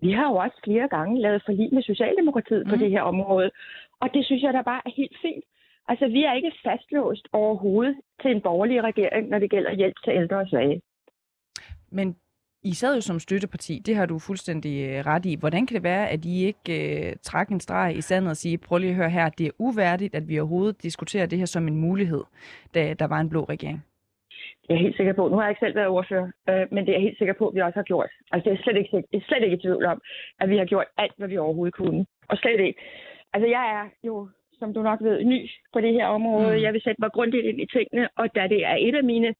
Vi har jo også flere gange lavet forlig med Socialdemokratiet mm. på det her område, og det synes jeg da bare er helt fint. Altså, vi er ikke fastlåst overhovedet til en borgerlig regering, når det gælder hjælp til ældre og svage. Men I sad jo som støtteparti, det har du fuldstændig øh, ret i. Hvordan kan det være, at I ikke uh, trak en streg i sandet og sige, prøv lige at høre her, det er uværdigt, at vi overhovedet diskuterer det her som en mulighed, da der var en blå regering? Jeg er helt sikker på, nu har jeg ikke selv været ordfører, øh, men det er jeg helt sikker på, at vi også har gjort. Altså det er slet ikke, jeg er slet ikke i tvivl om, at vi har gjort alt, hvad vi overhovedet kunne. Og slet ikke. Altså jeg er jo som du nok ved, ny på det her område. Mm. Jeg vil sætte mig grundigt ind i tingene, og da det er et af mine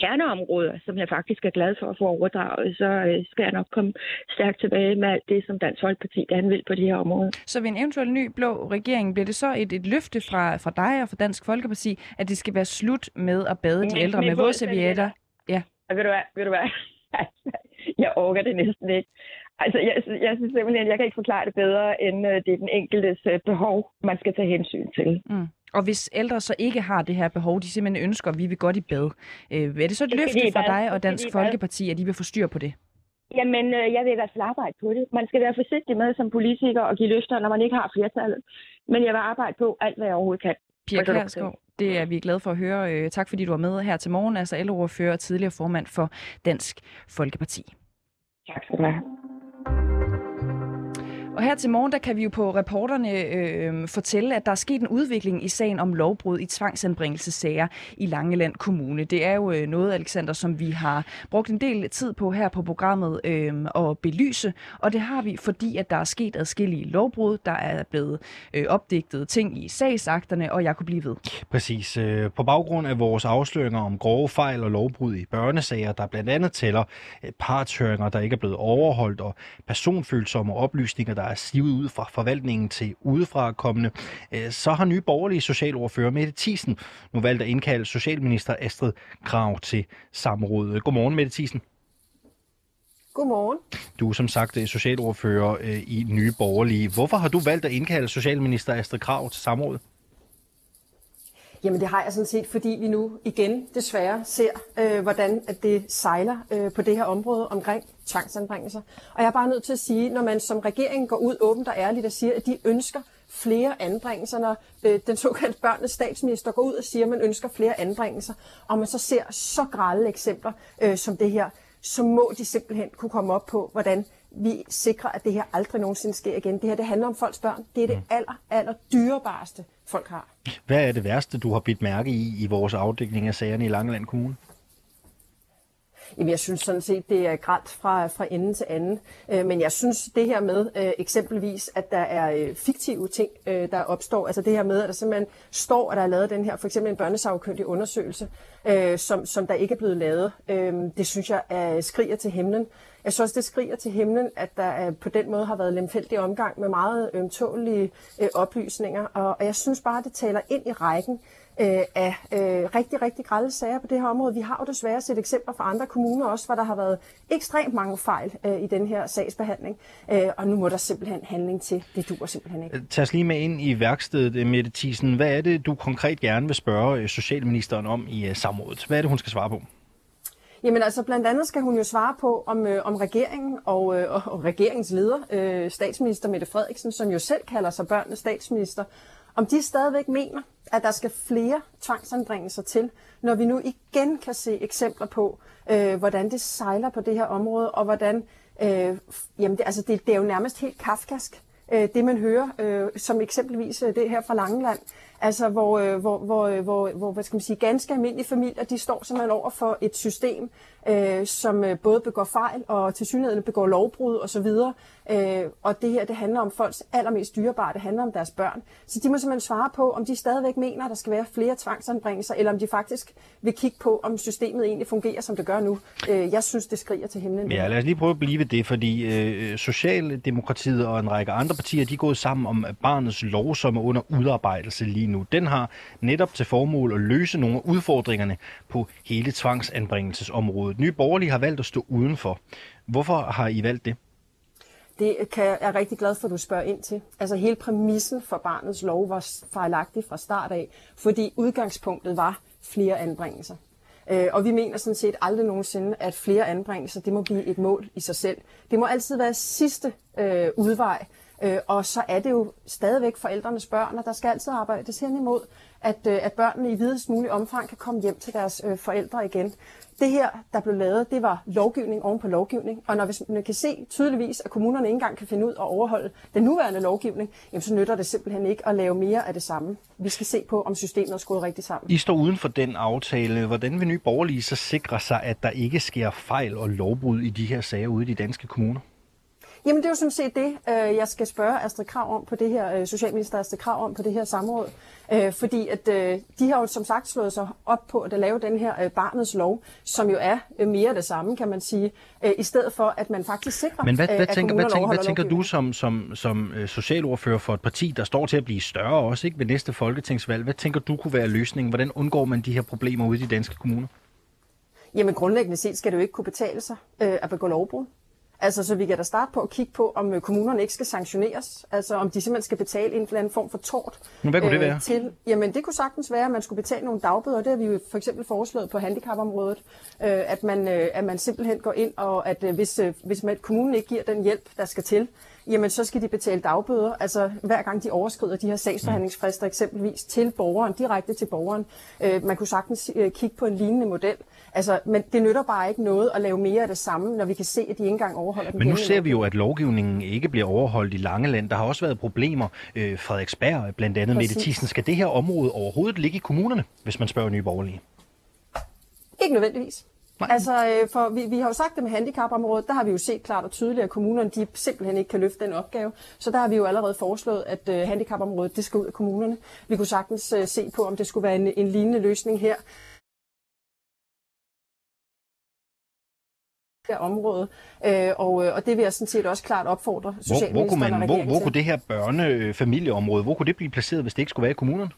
kerneområder, som jeg faktisk er glad for at få overdraget, så øh, skal jeg nok komme stærkt tilbage med alt det, som Dansk Folkeparti gerne vil på det her område. Så ved en eventuel ny blå regering, bliver det så et, et løfte fra, fra dig og fra Dansk Folkeparti, at det skal være slut med at bade de ældre med vådservietter? Ja. Og ved du hvad? Ved du hvad? jeg orker det næsten ikke. Altså, jeg, jeg synes simpelthen, at jeg kan ikke forklare det bedre, end uh, det er den enkeltes uh, behov, man skal tage hensyn til. Mm. Og hvis ældre så ikke har det her behov, de simpelthen ønsker, at vi vil godt i bad, øh, er det så et løfte fra dig og Dansk Folkeparti, at de vil få styr på det? Jamen, øh, jeg vil i hvert fald arbejde på det. Man skal være forsigtig med som politiker og give løfter, når man ikke har flertallet. Men jeg vil arbejde på alt, hvad jeg overhovedet kan. Pia Kjærsgaard, det er vi glade for at høre. Tak fordi du var med her til morgen, altså ældreordfører og tidligere formand for Dansk Folkeparti. Tak skal du have. Og her til morgen, der kan vi jo på reporterne øh, fortælle, at der er sket en udvikling i sagen om lovbrud i tvangsanbringelsessager i Langeland Kommune. Det er jo øh, noget, Alexander, som vi har brugt en del tid på her på programmet øh, at belyse. Og det har vi, fordi at der er sket adskillige lovbrud. Der er blevet øh, opdigtet ting i sagsakterne, og jeg kunne blive ved. Præcis. Øh, på baggrund af vores afsløringer om grove fejl og lovbrud i børnesager, der blandt andet tæller øh, partshøringer, der ikke er blevet overholdt, og personfølsomme oplysninger, der er sivet ud fra forvaltningen til udefra kommende, øh, så har nye borgerlige socialordfører Mette Thiesen nu valgt at indkalde Socialminister Astrid Krav til samrådet. Godmorgen, Mette Thiesen. Godmorgen. Du er som sagt øh, socialordfører øh, i Nye Borgerlige. Hvorfor har du valgt at indkalde Socialminister Astrid Krav til samrådet? Jamen det har jeg sådan set, fordi vi nu igen desværre ser, øh, hvordan at det sejler øh, på det her område omkring tvangsanbringelser. Og jeg er bare nødt til at sige, når man som regering går ud åbent og ærligt og siger, at de ønsker flere anbringelser, når øh, den såkaldte børnenes statsminister går ud og siger, at man ønsker flere anbringelser, og man så ser så grælde eksempler øh, som det her, så må de simpelthen kunne komme op på, hvordan vi sikrer, at det her aldrig nogensinde sker igen. Det her det handler om folks børn. Det er det mm. aller, aller dyrebareste, folk har. Hvad er det værste, du har bidt mærke i i vores afdækning af sagerne i Langeland Kommune? Jamen, jeg synes sådan set, det er grædt fra, fra ende til anden. Øh, men jeg synes det her med øh, eksempelvis, at der er øh, fiktive ting, der opstår. Altså det her med, at der simpelthen står, at der er lavet den her, for eksempel en børnesagkyndig undersøgelse, som, som der ikke er blevet lavet. Det synes jeg er skriger til himlen. Jeg synes også, det skriger til himlen, at der på den måde har været lemfældig omgang med meget ømtålige øh, oplysninger. Og, og jeg synes bare, det taler ind i rækken øh, af øh, rigtig, rigtig grælde sager på det her område. Vi har jo desværre set eksempler fra andre kommuner også, hvor der har været ekstremt mange fejl øh, i den her sagsbehandling. Øh, og nu må der simpelthen handling til. Det duer simpelthen ikke. Tag os lige med ind i værkstedet, øh, Mette Thiesen. Hvad er det, du konkret gerne vil spørge øh, Socialministeren om i øh, samrådet? Hvad er det, hun skal svare på? Jamen altså, blandt andet skal hun jo svare på, om, øh, om regeringen og, øh, og regeringens leder, øh, statsminister Mette Frederiksen, som jo selv kalder sig børnenes statsminister, om de stadigvæk mener, at der skal flere tvangsanbringelser til, når vi nu igen kan se eksempler på, øh, hvordan det sejler på det her område, og hvordan, øh, jamen det, altså det, det er jo nærmest helt kafkask, øh, det man hører, øh, som eksempelvis øh, det her fra Langeland, altså hvor, øh, hvor, hvor, øh, hvor, hvor hvad skal man sige, ganske almindelige familier, de står simpelthen over for et system, øh, som øh, både begår fejl og til synligheden begår lovbrud osv., Øh, og det her, det handler om folks allermest dyrebare, det handler om deres børn. Så de må simpelthen svare på, om de stadigvæk mener, at der skal være flere tvangsanbringelser, eller om de faktisk vil kigge på, om systemet egentlig fungerer, som det gør nu. Øh, jeg synes, det skriger til himlen. Ja, lad os lige prøve at blive ved det, fordi øh, Socialdemokratiet og en række andre partier, de er gået sammen om barnets lov, som er under udarbejdelse lige nu. Den har netop til formål at løse nogle af udfordringerne på hele tvangsanbringelsesområdet. Nye Borgerlige har valgt at stå udenfor. Hvorfor har I valgt det? Det kan jeg er rigtig glad for, at du spørger ind til. Altså hele præmissen for barnets lov var fejlagtig fra start af, fordi udgangspunktet var flere anbringelser. Øh, og vi mener sådan set aldrig nogensinde, at flere anbringelser, det må blive et mål i sig selv. Det må altid være sidste øh, udvej, øh, og så er det jo stadigvæk forældrenes børn, og der skal altid arbejdes hen imod, at, øh, at børnene i videst mulig omfang kan komme hjem til deres øh, forældre igen. Det her, der blev lavet, det var lovgivning oven på lovgivning. Og når hvis man kan se tydeligvis, at kommunerne ikke engang kan finde ud af at overholde den nuværende lovgivning, jamen så nytter det simpelthen ikke at lave mere af det samme. Vi skal se på, om systemet er skruet rigtigt sammen. I står uden for den aftale. Hvordan vil nye borgerlige så sikre sig, at der ikke sker fejl og lovbrud i de her sager ude i de danske kommuner? Jamen det er jo sådan set det, øh, jeg skal spørge Astrid Krav om på det her, øh, Socialminister Astrid Krav om på det her samråd. Øh, fordi at de har jo som sagt slået sig op på at lave den her barnets lov, som jo er mere det samme, kan man sige, i stedet for at man faktisk sikrer, Men hvad, hvad at tænker, hvad tænker, hvad tænker du som, som, som socialordfører for et parti, der står til at blive større også ikke ved næste folketingsvalg? Hvad tænker du kunne være løsningen? Hvordan undgår man de her problemer ude i de danske kommuner? Jamen grundlæggende set skal det jo ikke kunne betale sig øh, at begå lovbrud. Altså, så vi kan da starte på at kigge på, om øh, kommunerne ikke skal sanktioneres. Altså, om de simpelthen skal betale en eller anden form for tort. Men hvad kunne øh, det være? Til, jamen, det kunne sagtens være, at man skulle betale nogle dagbøder. Det har vi jo for eksempel foreslået på handicapområdet. Øh, at, man, øh, at man simpelthen går ind, og at øh, hvis, øh, hvis man, kommunen ikke giver den hjælp, der skal til, jamen så skal de betale dagbøder, altså hver gang de overskrider de her sagsforhandlingsfrister eksempelvis til borgeren, direkte til borgeren. Øh, man kunne sagtens øh, kigge på en lignende model. Altså, men det nytter bare ikke noget at lave mere af det samme, når vi kan se, at de ikke engang overholder den Men nu ser vi jo, at lovgivningen ikke bliver overholdt i Langeland. Der har også været problemer. Øh, Frederiksberg, blandt andet Præcis. Mette Thyssen. Skal det her område overhovedet ligge i kommunerne, hvis man spørger nye borgerlige? Ikke nødvendigvis. Nej. Altså, øh, for vi, vi har jo sagt det med handicapområdet, der har vi jo set klart og tydeligt, at kommunerne de simpelthen ikke kan løfte den opgave. Så der har vi jo allerede foreslået, at øh, handicapområdet det skal ud af kommunerne. Vi kunne sagtens øh, se på, om det skulle være en, en lignende løsning her. område, øh, og, øh, og det vil jeg sådan set også klart opfordre hvor, hvor kunne man, hvor, hvor kunne det her børnefamilieområde, hvor kunne det blive placeret, hvis det ikke skulle være i kommunerne?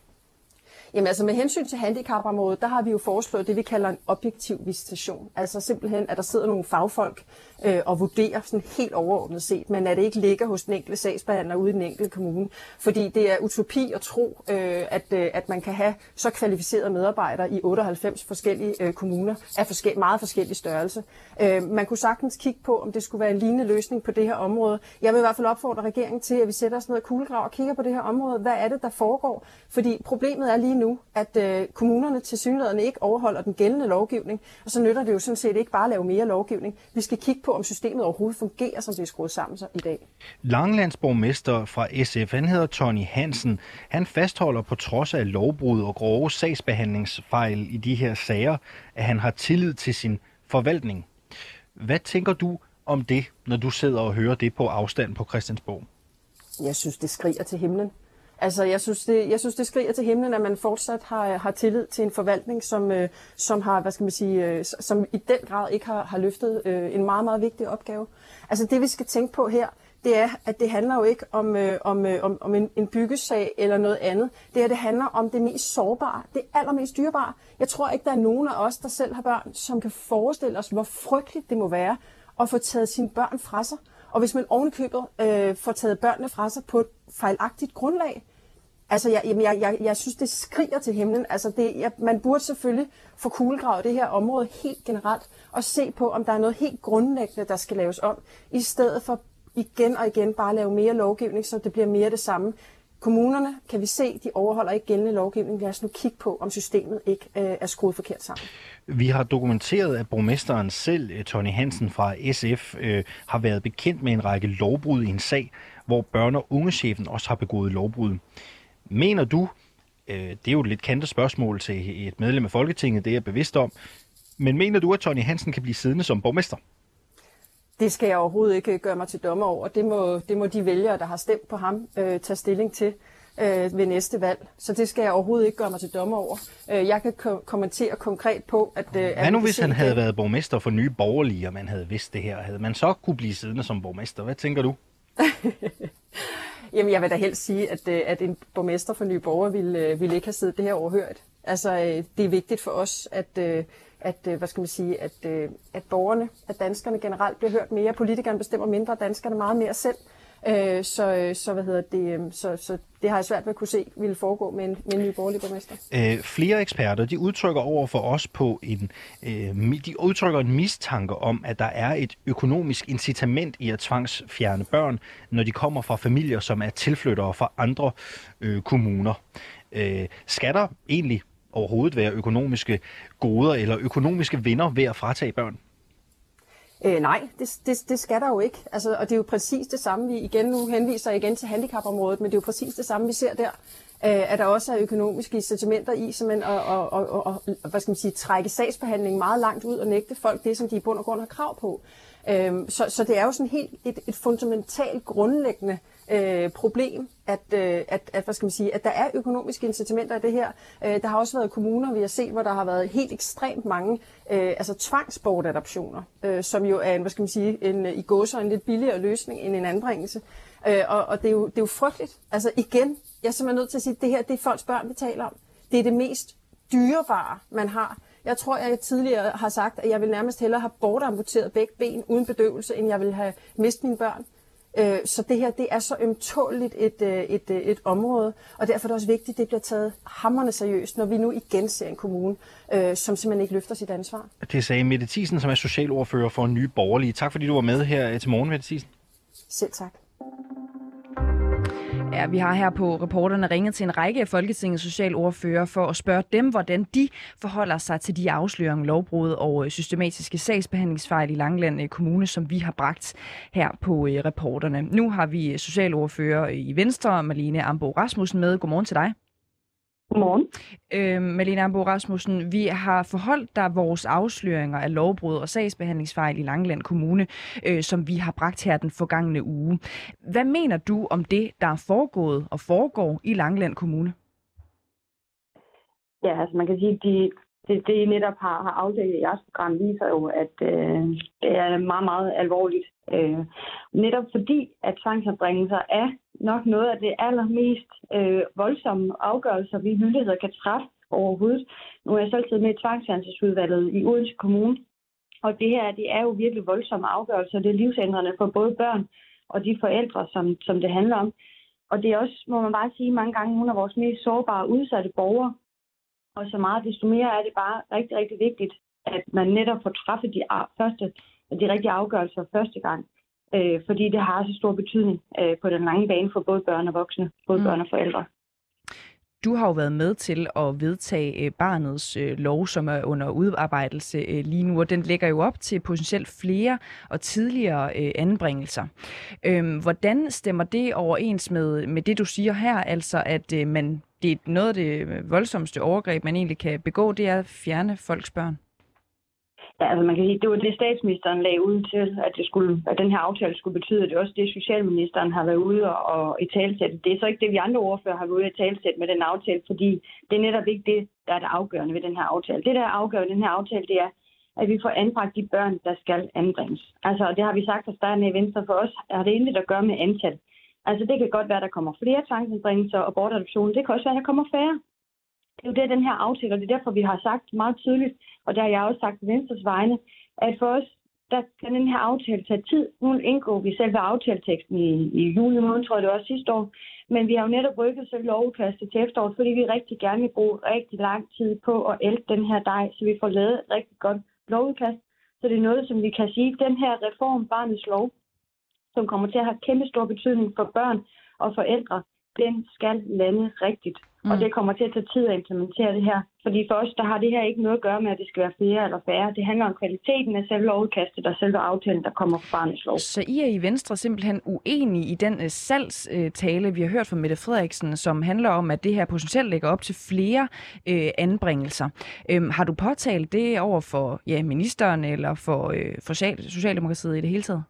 Jamen altså med hensyn til handicapområdet, der har vi jo foreslået det, vi kalder en objektiv visitation. Altså simpelthen, at der sidder nogle fagfolk øh, og vurdere sådan helt overordnet set, men at det ikke ligger hos den enkelte sagsbehandler ude i den enkelte kommune. Fordi det er utopi at tro, øh, at, øh, at man kan have så kvalificerede medarbejdere i 98 forskellige øh, kommuner af forskel, meget forskellige størrelse. Øh, man kunne sagtens kigge på, om det skulle være en lignende løsning på det her område. Jeg vil i hvert fald opfordre regeringen til, at vi sætter os ned og kuglegrav og kigger på det her område. Hvad er det, der foregår? Fordi problemet er lige nu, at øh, kommunerne til synligheden ikke overholder den gældende lovgivning, og så nytter det jo sådan set ikke bare at lave mere lovgivning. Vi skal kigge på, om systemet overhovedet fungerer, som det er skruet sammen så i dag. Langlandsborgmester fra SF, han hedder Tony Hansen. Han fastholder på trods af lovbrud og grove sagsbehandlingsfejl i de her sager, at han har tillid til sin forvaltning. Hvad tænker du om det, når du sidder og hører det på afstand på Christiansborg? Jeg synes, det skriger til himlen. Altså, jeg synes, det, jeg synes, det skriger til himlen, at man fortsat har, har tillid til en forvaltning, som, øh, som har, hvad skal man sige, øh, som i den grad ikke har, har løftet øh, en meget, meget vigtig opgave. Altså, det vi skal tænke på her, det er, at det handler jo ikke om, øh, om, øh, om, om en, en byggesag eller noget andet. Det her, det handler om det mest sårbare, det allermest dyrebare. Jeg tror ikke, der er nogen af os, der selv har børn, som kan forestille os, hvor frygteligt det må være at få taget sine børn fra sig. Og hvis man ovenikøbet øh, får taget børnene fra sig på et fejlagtigt grundlag, Altså, jeg, jeg, jeg, jeg synes, det skriger til himlen. Altså, det, jeg, man burde selvfølgelig få kuglegravet det her område helt generelt, og se på, om der er noget helt grundlæggende, der skal laves om, i stedet for igen og igen bare lave mere lovgivning, så det bliver mere det samme. Kommunerne, kan vi se, de overholder ikke gældende lovgivning. Lad os nu kigge på, om systemet ikke øh, er skruet forkert sammen. Vi har dokumenteret, at borgmesteren selv, øh, Tony Hansen fra SF, øh, har været bekendt med en række lovbrud i en sag, hvor børne- og ungechefen også har begået lovbrud. Mener du, øh, det er jo et lidt kantet spørgsmål til et medlem af Folketinget, det er jeg bevidst om, men mener du, at Tony Hansen kan blive siddende som borgmester? Det skal jeg overhovedet ikke gøre mig til dommer over. Det må, det må de vælgere, der har stemt på ham, øh, tage stilling til øh, ved næste valg. Så det skal jeg overhovedet ikke gøre mig til dommer over. Øh, jeg kan ko- kommentere konkret på, at... Øh, Hvad nu, hvis han havde været borgmester for nye borgerlige, og man havde vidst det her? Havde man så kunne blive siddende som borgmester? Hvad tænker du? Jamen, jeg vil da helst sige, at, øh, at en borgmester for Nye Borger ville, øh, ville ikke have siddet det her overhørt. Altså, øh, det er vigtigt for os, at, at, hvad skal man sige, at, at borgerne, at danskerne generelt bliver hørt mere. Politikerne bestemmer mindre, danskerne meget mere selv. Øh, så, øh, så, hvad hedder det, øhm, så, så det har jeg svært ved at kunne se ville foregå med en, med en ny borgerlig borgmester. Øh, flere eksperter de udtrykker over for os på en, øh, de udtrykker en mistanke om, at der er et økonomisk incitament i at tvangsfjerne børn, når de kommer fra familier, som er tilflyttere fra andre øh, kommuner. Øh, skal der egentlig overhovedet være økonomiske goder eller økonomiske vinder ved at fratage børn? Øh, nej, det, det, det skal der jo ikke. Altså, og det er jo præcis det samme, vi igen nu henviser igen til handicapområdet, men det er jo præcis det samme, vi ser der. Øh, at der også er økonomiske incitamenter i, simpelthen at og, og, og, hvad skal man sige, trække sagsbehandlingen meget langt ud og nægte folk det, som de i bund og grund har krav på. Øh, så, så det er jo sådan helt et, et fundamentalt grundlæggende øh, problem, at, øh, at, at, hvad skal man sige, at der er økonomiske incitamenter i det her. Øh, der har også været kommuner, vi har set, hvor der har været helt ekstremt mange øh, altså tvangsbortadoptioner, øh, som jo er en, hvad skal man sige, en, i gåser en lidt billigere løsning end en anbringelse. Øh, og og det, er jo, det er jo frygteligt. Altså igen, jeg er simpelthen nødt til at sige, at det her det er folks børn, vi taler om. Det er det mest dyrebare, man har. Jeg tror, jeg tidligere har sagt, at jeg vil nærmest hellere have bortamputeret begge ben uden bedøvelse, end jeg vil have mistet mine børn. Øh, så det her, det er så ømtåligt et, øh, et, et, et område, og derfor er det også vigtigt, at det bliver taget hammerne seriøst, når vi nu igen ser en kommune, øh, som simpelthen ikke løfter sit ansvar. Det sagde Mette Thiesen, som er socialordfører for Nye Borgerlige. Tak fordi du var med her til morgen, Mette Thiesen. Selv tak. Ja, vi har her på reporterne ringet til en række af Folketingets socialordfører for at spørge dem, hvordan de forholder sig til de afsløringer, lovbrud og øh, systematiske sagsbehandlingsfejl i Langland øh, Kommune, som vi har bragt her på øh, reporterne. Nu har vi socialordfører i Venstre, Malene Ambo Rasmussen med. Godmorgen til dig. Godmorgen. Øh, Malene Ambo Rasmussen, vi har forholdt dig vores afsløringer af lovbrud og sagsbehandlingsfejl i Langeland Kommune, øh, som vi har bragt her den forgangne uge. Hvad mener du om det, der er foregået og foregår i Langeland Kommune? Ja, altså man kan sige, at de, det, det I netop har, har afdækket i jeres program, viser jo, at øh, det er meget, meget alvorligt. Øh, netop fordi, at tvangsanbringelser er nok noget af det allermest øh, voldsomme afgørelser, vi myndigheder kan træffe overhovedet. Nu er jeg selv siddet med i tvangsfjernelsesudvalget i Odense Kommune, og det her, det er jo virkelig voldsomme afgørelser. Det er livsændrende for både børn og de forældre, som, som det handler om. Og det er også, må man bare sige, mange gange nogle af vores mest sårbare udsatte borgere. Og så meget desto mere er det bare rigtig, rigtig vigtigt, at man netop får træffet de første, de rigtige afgørelser første gang øh, fordi det har så stor betydning øh, på den lange bane for både børn og voksne, både mm. børn og forældre. Du har jo været med til at vedtage øh, barnets øh, lov, som er under udarbejdelse øh, lige nu, og den lægger jo op til potentielt flere og tidligere anbringelser. Øhm, hvordan stemmer det overens med, med det, du siger her, altså at man, det er noget af det voldsomste overgreb, man egentlig kan begå, det er at fjerne folks børn? Ja, altså man kan sige, det var det statsministeren lagde ud til, at, det skulle, at den her aftale skulle betyde, at det er også det, socialministeren har været ude og, og i talsætte. Det er så ikke det, vi andre ordfører har været ude i talsætte med den aftale, fordi det er netop ikke det, der er det afgørende ved den her aftale. Det, der er afgørende ved den her aftale, det er, at vi får anbragt de børn, der skal anbringes. Altså, og det har vi sagt fra starten i Venstre. For os har det intet at gøre med antal. Altså, det kan godt være, at der kommer flere tvangsanbringelser og bortadoption. Det kan også være, at der kommer færre. Det er jo det, den her aftale, og det er derfor, vi har sagt meget tydeligt, og der har jeg også sagt Venstres vegne, at for os, der kan den her aftale tage tid. Nu indgår vi selve aftaleteksten i, i juli måned, tror jeg det var sidste år. Men vi har jo netop rykket selv lovudkastet til efteråret, fordi vi rigtig gerne vil bruge rigtig lang tid på at ælte den her dej, så vi får lavet et rigtig godt lovudkast. Så det er noget, som vi kan sige, den her reform, barnets lov, som kommer til at have kæmpe stor betydning for børn og forældre, den skal lande rigtigt. Mm. Og det kommer til at tage tid at implementere det her. Fordi for os, der har det her ikke noget at gøre med, at det skal være flere eller færre. Det handler om kvaliteten af selve lovudkastet og selve aftalen, der kommer fra barnets lov. Så I er i Venstre simpelthen uenige i den uh, salgstale, vi har hørt fra Mette Frederiksen, som handler om, at det her potentielt lægger op til flere uh, anbringelser. Um, har du påtalt det over for ja, ministeren eller for, uh, for Socialdemokratiet i det hele taget?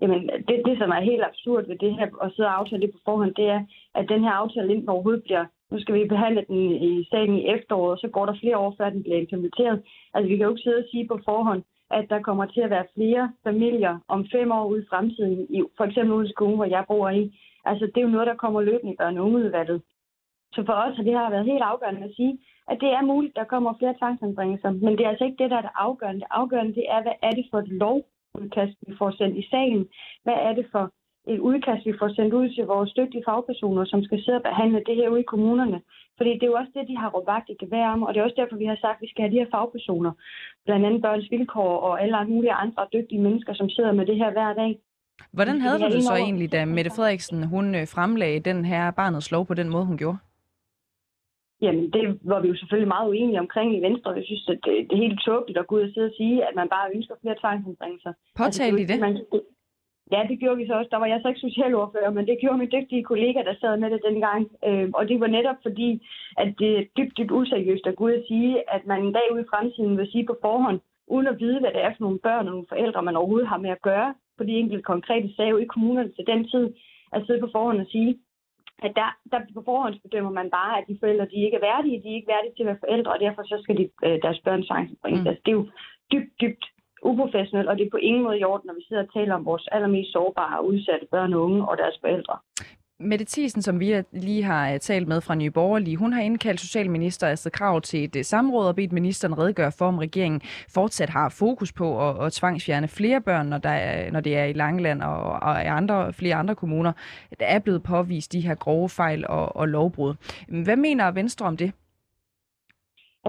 Jamen, det, det, som er helt absurd ved det her, at sidde og aftale det på forhånd, det er, at den her aftale inden overhovedet bliver, nu skal vi behandle den i staten i efteråret, og så går der flere år, før den bliver implementeret. Altså, vi kan jo ikke sidde og sige på forhånd, at der kommer til at være flere familier om fem år ude i fremtiden, i, for eksempel ude i skolen, hvor jeg bor i. Altså, det er jo noget, der kommer løbende i børne- og ungeudvalget. Så for os har det her været helt afgørende at sige, at det er muligt, der kommer flere tvangsanbringelser, men det er altså ikke det, der er det afgørende. Det afgørende det er, hvad er det for et lov, udkast, vi får sendt i salen. Hvad er det for et udkast, vi får sendt ud til vores dygtige fagpersoner, som skal sidde og behandle det her ude i kommunerne. Fordi det er jo også det, de har råbt vagt i gevær om, og det er også derfor, vi har sagt, at vi skal have de her fagpersoner, blandt andet børns vilkår og alle mulige andre dygtige mennesker, som sidder med det her hver dag. Hvordan havde du det så egentlig, da Mette Frederiksen hun øh, fremlagde den her barnets lov på den måde, hun gjorde? Jamen, det var vi jo selvfølgelig meget uenige omkring i Venstre. Jeg synes, at det, det er helt tåbeligt at gå ud og sidde og sige, at man bare ønsker flere tvangsanbringelser. Påtalte altså, I det? Man, ja, det gjorde vi så også. Der var jeg så ikke socialordfører, men det gjorde min dygtige kollega, der sad med det dengang. Øh, og det var netop fordi, at det er dybt, dybt useriøst at gå ud og sige, at man en dag ude i fremtiden vil sige på forhånd, uden at vide, hvad det er for nogle børn og nogle forældre, man overhovedet har med at gøre på de enkelte konkrete sager i kommunerne til den tid, at sidde på forhånd og sige, at der, der på forhåndsbedømmer man bare, at de forældre de ikke er værdige, de er ikke værdige til at være forældre, og derfor så skal de, øh, deres børn tvangsbringes. Mm. Altså, det er jo dybt, dybt uprofessionelt, og det er på ingen måde i orden, når vi sidder og taler om vores allermest sårbare og udsatte børn og unge og deres forældre. Mette Thiesen, som vi lige har øh, talt med fra Nye Borgerlige, hun har indkaldt Socialminister Astrid Krav til et øh, samråd og bedt ministeren redegøre for, om regeringen fortsat har fokus på at, at tvangsfjerne flere børn, når, der er, når det er i Langeland og, og i andre, flere andre kommuner, der er blevet påvist de her grove fejl og, og lovbrud. Hvad mener Venstre om det?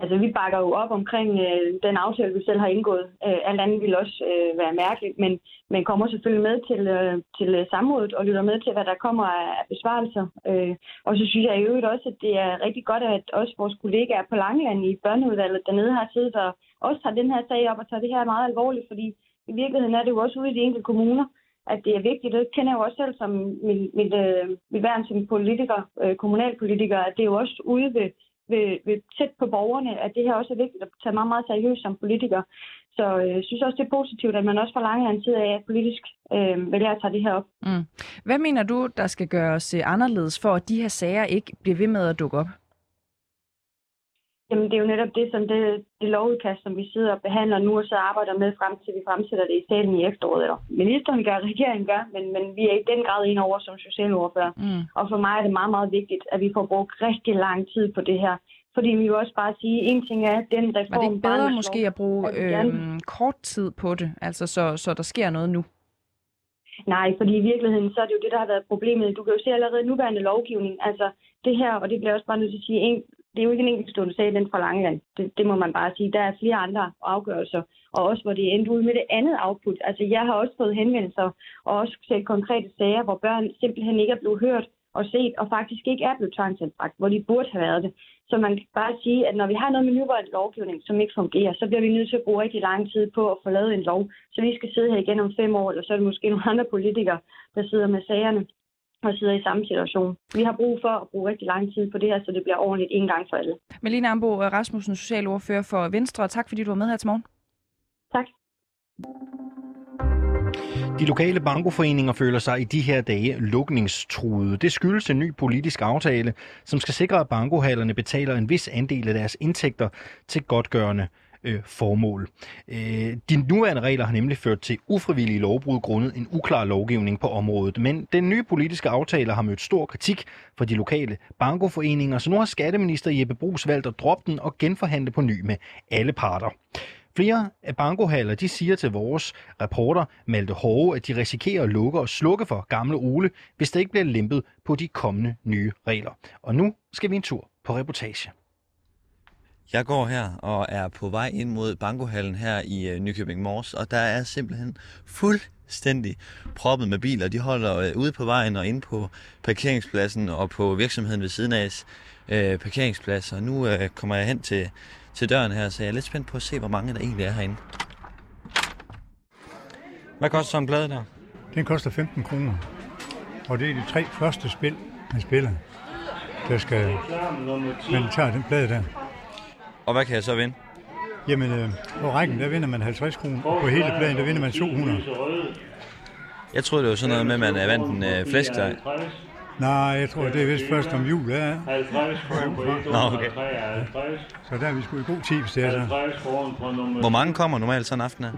Altså, vi bakker jo op omkring øh, den aftale, vi selv har indgået. Øh, alt andet vil også øh, være mærkeligt, men, men kommer selvfølgelig med til, øh, til øh, samrådet og lytter med til, hvad der kommer af, af besvarelser. Øh, og så synes jeg i øvrigt også, at det er rigtig godt, at også vores kollegaer på Langeland i børneudvalget dernede har siddet og også tager den her sag op og tager det her meget alvorligt, fordi i virkeligheden er det jo også ude i de enkelte kommuner, at det er vigtigt. Det kender jeg jo også selv som mit, mit, øh, mit værn som politiker, øh, kommunalpolitiker, at det er jo også ude ved ved, ved tæt på borgerne, at det her også er vigtigt at tage meget, meget seriøst som politiker. Så øh, jeg synes også, det er positivt, at man også fra lange tid af politisk øh, vælger at tage det her op. Mm. Hvad mener du, der skal gøres øh, anderledes for, at de her sager ikke bliver ved med at dukke op? Jamen, det er jo netop det, som det, det lovudkast, som vi sidder og behandler nu, og så arbejder med frem til, vi fremsætter det i salen i efteråret. Eller ministeren gør, regeringen gør, men, men vi er i den grad ind over som socialordfører. Mm. Og for mig er det meget, meget vigtigt, at vi får brugt rigtig lang tid på det her. Fordi vi vil også bare sige, en ting er, at den reform... Var det bedre måske at bruge øh, kort tid på det, altså så, så der sker noget nu? Nej, fordi i virkeligheden, så er det jo det, der har været problemet. Du kan jo se allerede nuværende lovgivning, altså det her, og det bliver også bare nødt til at sige, en, det er jo ikke en enkeltstående sag, den fra Langeland. Det, det må man bare sige. Der er flere andre afgørelser, og også hvor det endte ud med det andet output. Altså, jeg har også fået henvendelser, og også set konkrete sager, hvor børn simpelthen ikke er blevet hørt og set, og faktisk ikke er blevet tvangsanbragt, hvor de burde have været det. Så man kan bare sige, at når vi har noget med nuværende lovgivning, som ikke fungerer, så bliver vi nødt til at bruge rigtig lang tid på at få lavet en lov. Så vi skal sidde her igen om fem år, eller så er det måske nogle andre politikere, der sidder med sagerne og sidder i samme situation. Vi har brug for at bruge rigtig lang tid på det her, så det bliver ordentligt en gang for alle. Melina Ambo Rasmussen, socialordfører for Venstre. Tak fordi du var med her til morgen. Tak. De lokale bankoforeninger føler sig i de her dage lukningstruede. Det skyldes en ny politisk aftale, som skal sikre, at bankohallerne betaler en vis andel af deres indtægter til godtgørende øh, formål. Øh, de nuværende regler har nemlig ført til ufrivillige lovbrud grundet en uklar lovgivning på området, men den nye politiske aftale har mødt stor kritik fra de lokale bankoforeninger, så nu har skatteminister Jeppe Brugs valgt at droppe den og genforhandle på ny med alle parter. Flere af bankohaller de siger til vores reporter Malte Hove, at de risikerer at lukke og slukke for gamle Ole, hvis der ikke bliver lempet på de kommende nye regler. Og nu skal vi en tur på reportage. Jeg går her og er på vej ind mod bankohallen her i øh, Nykøbing Mors, og der er simpelthen fuldstændig proppet med biler. De holder øh, ude på vejen og inde på parkeringspladsen og på virksomheden ved siden af øh, parkeringsplads. Og nu øh, kommer jeg hen til, til døren her, så jeg er lidt spændt på at se, hvor mange der egentlig er herinde. Hvad koster sådan en plade der? Den koster 15 kroner. Og det er de tre første spil, man spiller. Der skal, man tager den plade der. Og hvad kan jeg så vinde? Jamen, øh, på rækken, der vinder man 50 kroner. Og på hele pladen, der vinder man 200. Jeg troede, det var sådan noget med, at man er vandt en øh, flæskesteg. Nej, jeg tror, det er vist først om jul, ja. Nå, okay. Så der er vi sgu i god tid, hvis det er så. Hvor mange kommer normalt sådan en aften her?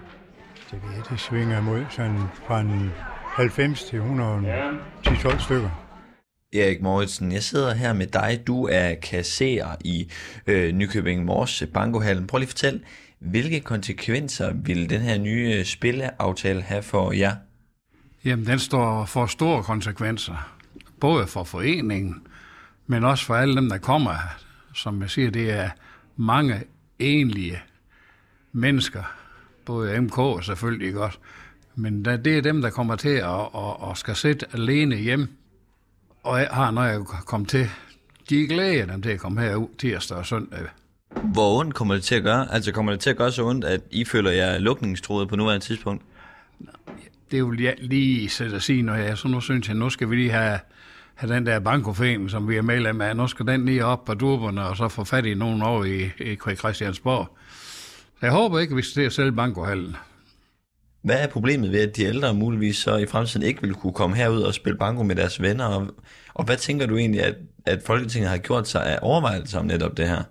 Det, det svinger mod sådan fra en 90 til 110-12 stykker. Erik Moritzen, jeg sidder her med dig. Du er kasserer i øh, Nykøbing Mors øh, Bankohallen. Prøv lige at fortælle, hvilke konsekvenser vil den her nye øh, spilleaftale have for jer? Jamen, den står for store konsekvenser. Både for foreningen, men også for alle dem, der kommer. Som jeg siger, det er mange enlige mennesker. Både MK selvfølgelig, godt. Men det er dem, der kommer til at, at, at skal sidde alene hjem og jeg har, når jeg kom til, de glæder dem til at komme herud tirsdag og søndag. Hvor ondt kommer det til at gøre? Altså kommer det til at gøre så ondt, at I føler jer lukningstroet på nuværende tidspunkt? Det vil jeg lige sætte at sige, når jeg så nu synes jeg, nu skal vi lige have, have den der bankoforening, som vi er medlem af. Nu skal den lige op på durberne, og så få fat i nogen over i, i Christiansborg. Så jeg håber ikke, vi skal til at sælge bankohallen. Hvad er problemet ved, at de ældre muligvis så i fremtiden ikke vil kunne komme herud og spille banko med deres venner? Og, og hvad tænker du egentlig, at, at Folketinget har gjort sig af overvejelser om netop det her?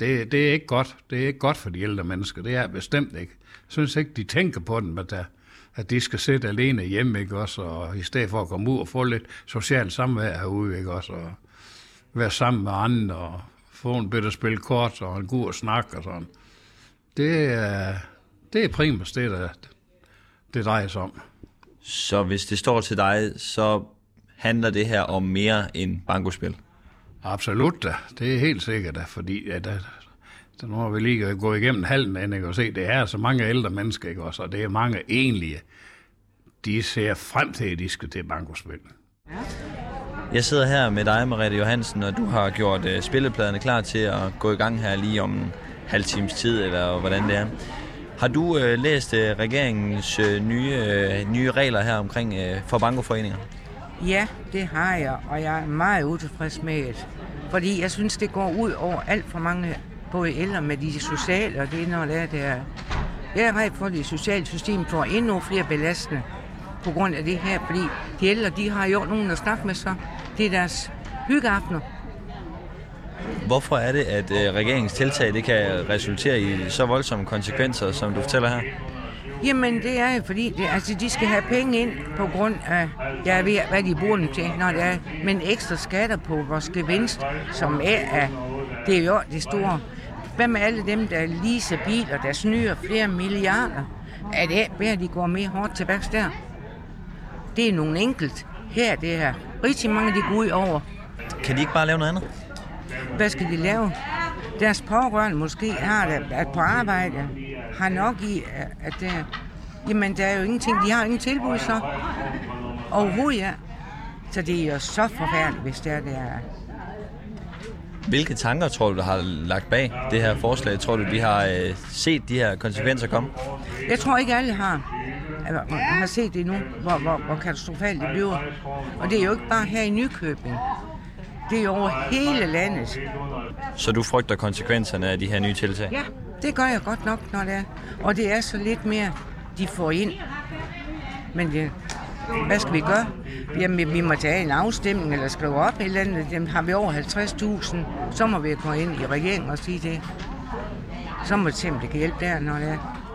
Det, det er ikke godt. Det er ikke godt for de ældre mennesker. Det er bestemt ikke. Jeg synes ikke, de tænker på den, at, der, at de skal sidde alene hjemme, ikke også? Og i stedet for at komme ud og få lidt socialt samvær herude, ikke også? Og være sammen med andre og få en bedre spil kort og en god snak og sådan. Det er, det er primært det der, det drejer sig om. Så hvis det står til dig, så handler det her om mere end bankospil? Absolut da. Det er helt sikkert da, fordi at, at, at nu har vi lige gået igennem halven af ikke, og se, det er så mange ældre mennesker, ikke også, og det er mange egentlige, de ser frem til, at de skal til bankospil. Jeg sidder her med dig, Mariette Johansen, og du har gjort uh, spillepladerne klar til at gå i gang her lige om en halv times tid, eller hvordan det er. Har du øh, læst øh, regeringens øh, nye, øh, nye regler her omkring øh, for bankoforeninger? Ja, det har jeg, og jeg er meget utilfreds med det. Fordi jeg synes, det går ud over alt for mange, både ældre med de sociale, og det når det er, det. Jeg er ret for, at det sociale system får endnu flere belastende på grund af det her, fordi de ældre, de har jo nogen at snakke med så. Det er deres hyggeaftener. Hvorfor er det, at øh, regeringens tiltag det kan resultere i så voldsomme konsekvenser, som du fortæller her? Jamen, det er jo fordi, det, altså, de skal have penge ind på grund af, jeg ved, hvad de bruger dem til, når det er, men ekstra skatter på vores gevinst, som er, er det er jo det store. Hvad med alle dem, der leaser biler, der snyder flere milliarder? Er det værd, at de går mere hårdt til værks der? Det er nogle enkelt. Her det er rigtig mange, de går ud over. Kan de ikke bare lave noget andet? Hvad skal de lave? Deres pårørende måske har det, at på arbejde har nok i, at det, jamen der er jo ingenting, de har ingen tilbud så. Overhovedet ja. Så det er jo så forfærdeligt, hvis det er, det er. Hvilke tanker tror du, der har lagt bag det her forslag? Tror du, de har øh, set de her konsekvenser komme? Jeg tror ikke alle har. Jeg har set det nu, hvor, hvor, hvor katastrofalt det bliver. Og det er jo ikke bare her i Nykøbing. Det er over hele landet. Så du frygter konsekvenserne af de her nye tiltag? Ja, det gør jeg godt nok, når det er. Og det er så lidt mere, de får ind. Men det, hvad skal vi gøre? Jamen, vi må tage en afstemning eller skrive op et eller andet. Jamen, har vi over 50.000, så må vi gå ind i regeringen og sige det. Så må vi se, om det kan hjælpe der, når det er.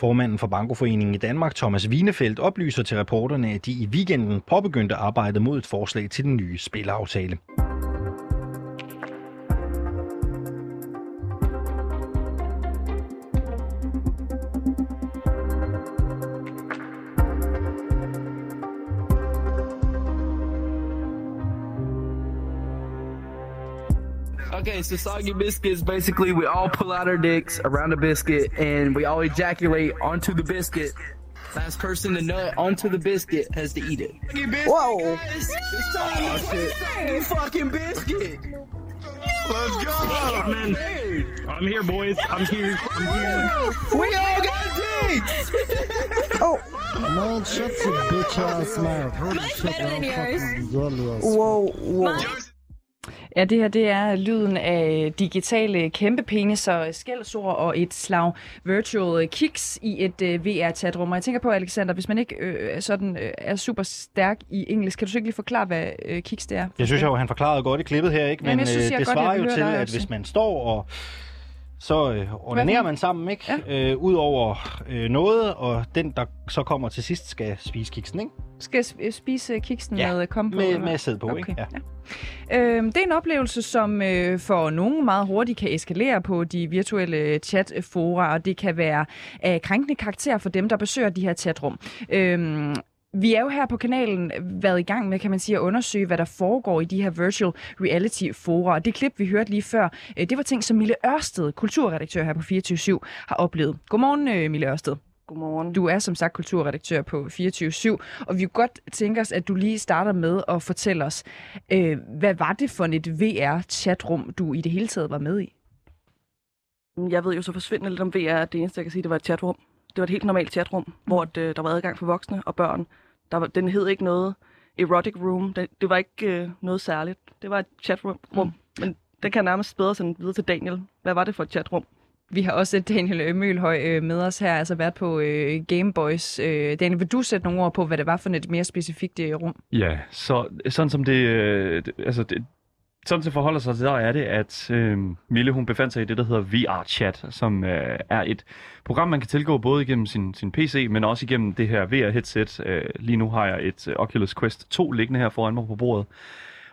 Formanden for Bankoforeningen i Danmark, Thomas Wienefeldt, oplyser til reporterne, at de i weekenden påbegyndte arbejdet mod et forslag til den nye spilaftale. Okay, so soggy biscuits basically we all pull out our dicks around a biscuit and we all ejaculate onto the biscuit. Last person to nut onto the biscuit has to eat it. Whoa. It's time oh, shit. fucking biscuit. Let's go, man. I'm here, boys. I'm here. I'm here. We all got dicks. oh. Man, shut your bitch ass mouth. Holy shit, I'm fucking ass. Whoa, whoa. Ja, det her det er lyden af digitale kæmpe peniser, skældsord og et slag virtual kicks i et uh, VR-chatrum. Og jeg tænker på, Alexander, hvis man ikke øh, sådan, øh, er super stærk i engelsk, kan du så ikke lige forklare, hvad øh, kicks det er? Jeg synes jo, han forklarede godt i klippet her, ikke? men Jamen, synes, øh, det godt, svarer jeg jo til, dig at hvis man står og så øh, onanerer man sammen, ikke? Ja. Øh, Udover øh, noget, og den, der så kommer til sidst, skal spise kiksen, ikke? Skal sp- spise kiksen Ja, med kom på? med- med sæd på, ikke? Ja. Øhm, det er en oplevelse, som øh, for nogen meget hurtigt kan eskalere på de virtuelle chatfora, og det kan være af krænkende karakter for dem, der besøger de her chatrum. Øhm, vi er jo her på kanalen været i gang med, kan man sige, at undersøge, hvad der foregår i de her virtual reality fora. Og det klip, vi hørte lige før, øh, det var ting, som Mille Ørsted, kulturredaktør her på 24 har oplevet. Godmorgen, øh, Mille Ørsted. Godmorgen. Du er som sagt kulturredaktør på 24 og vi kunne godt tænke os, at du lige starter med at fortælle os, øh, hvad var det for et VR-chatrum, du i det hele taget var med i? Jeg ved jo så forsvindende lidt om VR, at det eneste, jeg kan sige, det var et chatrum. Det var et helt normalt chatrum, mm. hvor det, der var adgang for voksne og børn. Der var, den hed ikke noget erotic room. Det, det var ikke øh, noget særligt. Det var et chatrum. Mm. Men det kan jeg nærmest bedre sende videre til Daniel. Hvad var det for et chatrum? Vi har også Daniel Mølhøj øh, med os her, altså været på øh, Gameboys. Øh, Daniel, vil du sætte nogle ord på, hvad det var for et mere specifikt øh, rum? Ja, så sådan som det, øh, det- altså det, sådan det forholder sig der er det, at øh, Mille hun befandt sig i det, der hedder VR-chat, som øh, er et program, man kan tilgå både igennem sin, sin PC, men også igennem det her VR-headset. Øh, lige nu har jeg et øh, Oculus Quest 2 liggende her foran mig på bordet.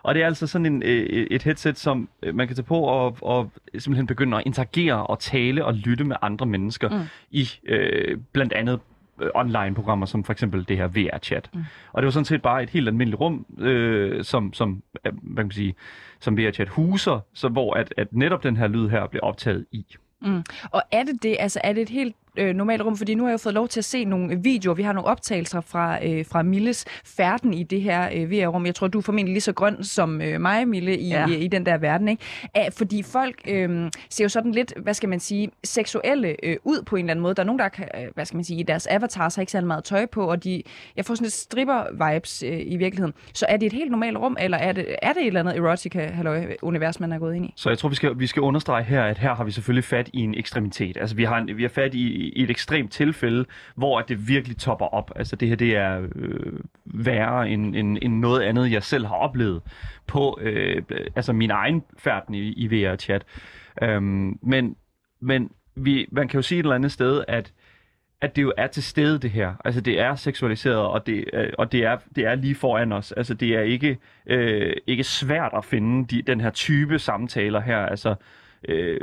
Og det er altså sådan en, øh, et headset, som øh, man kan tage på og, og simpelthen begynde at interagere og tale og lytte med andre mennesker mm. i øh, blandt andet øh, online-programmer, som for eksempel det her VR-chat. Mm. Og det var sådan set bare et helt almindeligt rum, øh, som, som, øh, hvad kan man sige, som VR-chat huser, så hvor at, at netop den her lyd her blev optaget i. Mm. Og er det det, altså er det et helt øh, normalt rum? Fordi nu har jeg jo fået lov til at se nogle videoer. Vi har nogle optagelser fra, øh, fra Milles færden i det her øh, VR-rum. Jeg tror, du er formentlig lige så grøn som øh, mig, Mille, i, Ja. ja. i den der verden. Ikke? Æh, fordi folk øh, ser jo sådan lidt, hvad skal man sige, seksuelle øh, ud på en eller anden måde. Der er nogen, der kan, øh, hvad skal man sige, deres avatars har ikke særlig meget tøj på, og de, jeg får sådan lidt stripper-vibes øh, i virkeligheden. Så er det et helt normalt rum, eller er det, er det et eller andet erotica-univers, man er gået ind i? Så jeg tror, vi skal, vi skal understrege her, at her har vi selvfølgelig fat i en ekstremitet. Altså vi har, en, vi har fat i, i et ekstremt tilfælde, hvor at det virkelig topper op. Altså det her, det er øh, værre end, end, end noget andet, jeg selv har oplevet på øh, altså min egen færden i, i VR-chat. Øhm, men men vi, man kan jo sige et eller andet sted, at at det jo er til stede det her. Altså det er seksualiseret, og det, øh, og det, er, det er lige foran os. Altså det er ikke, øh, ikke svært at finde de, den her type samtaler her. Altså øh,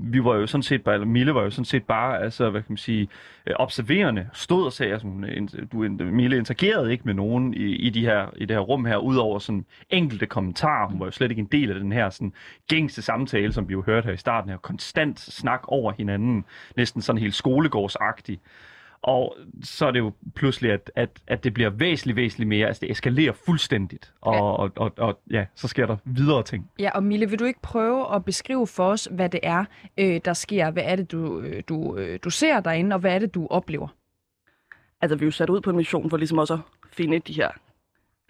vi var jo sådan set bare, eller Mille var jo sådan set bare, altså hvad kan man sige, øh, observerende, stod og sagde, altså, hun, du, Mille interagerede ikke med nogen i, i, de her, i det her rum her, udover sådan enkelte kommentarer. Hun var jo slet ikke en del af den her sådan gængse samtale, som vi jo hørte her i starten her, konstant snak over hinanden, næsten sådan helt skolegårdsagtig. Og så er det jo pludselig, at, at, at det bliver væsentligt, væsentligt mere, altså det eskalerer fuldstændigt, og, ja. og, og, og ja, så sker der videre ting. Ja, og Mille, vil du ikke prøve at beskrive for os, hvad det er, øh, der sker? Hvad er det, du, øh, du, øh, du ser derinde, og hvad er det, du oplever? Altså, vi er jo sat ud på en mission for ligesom også at finde de her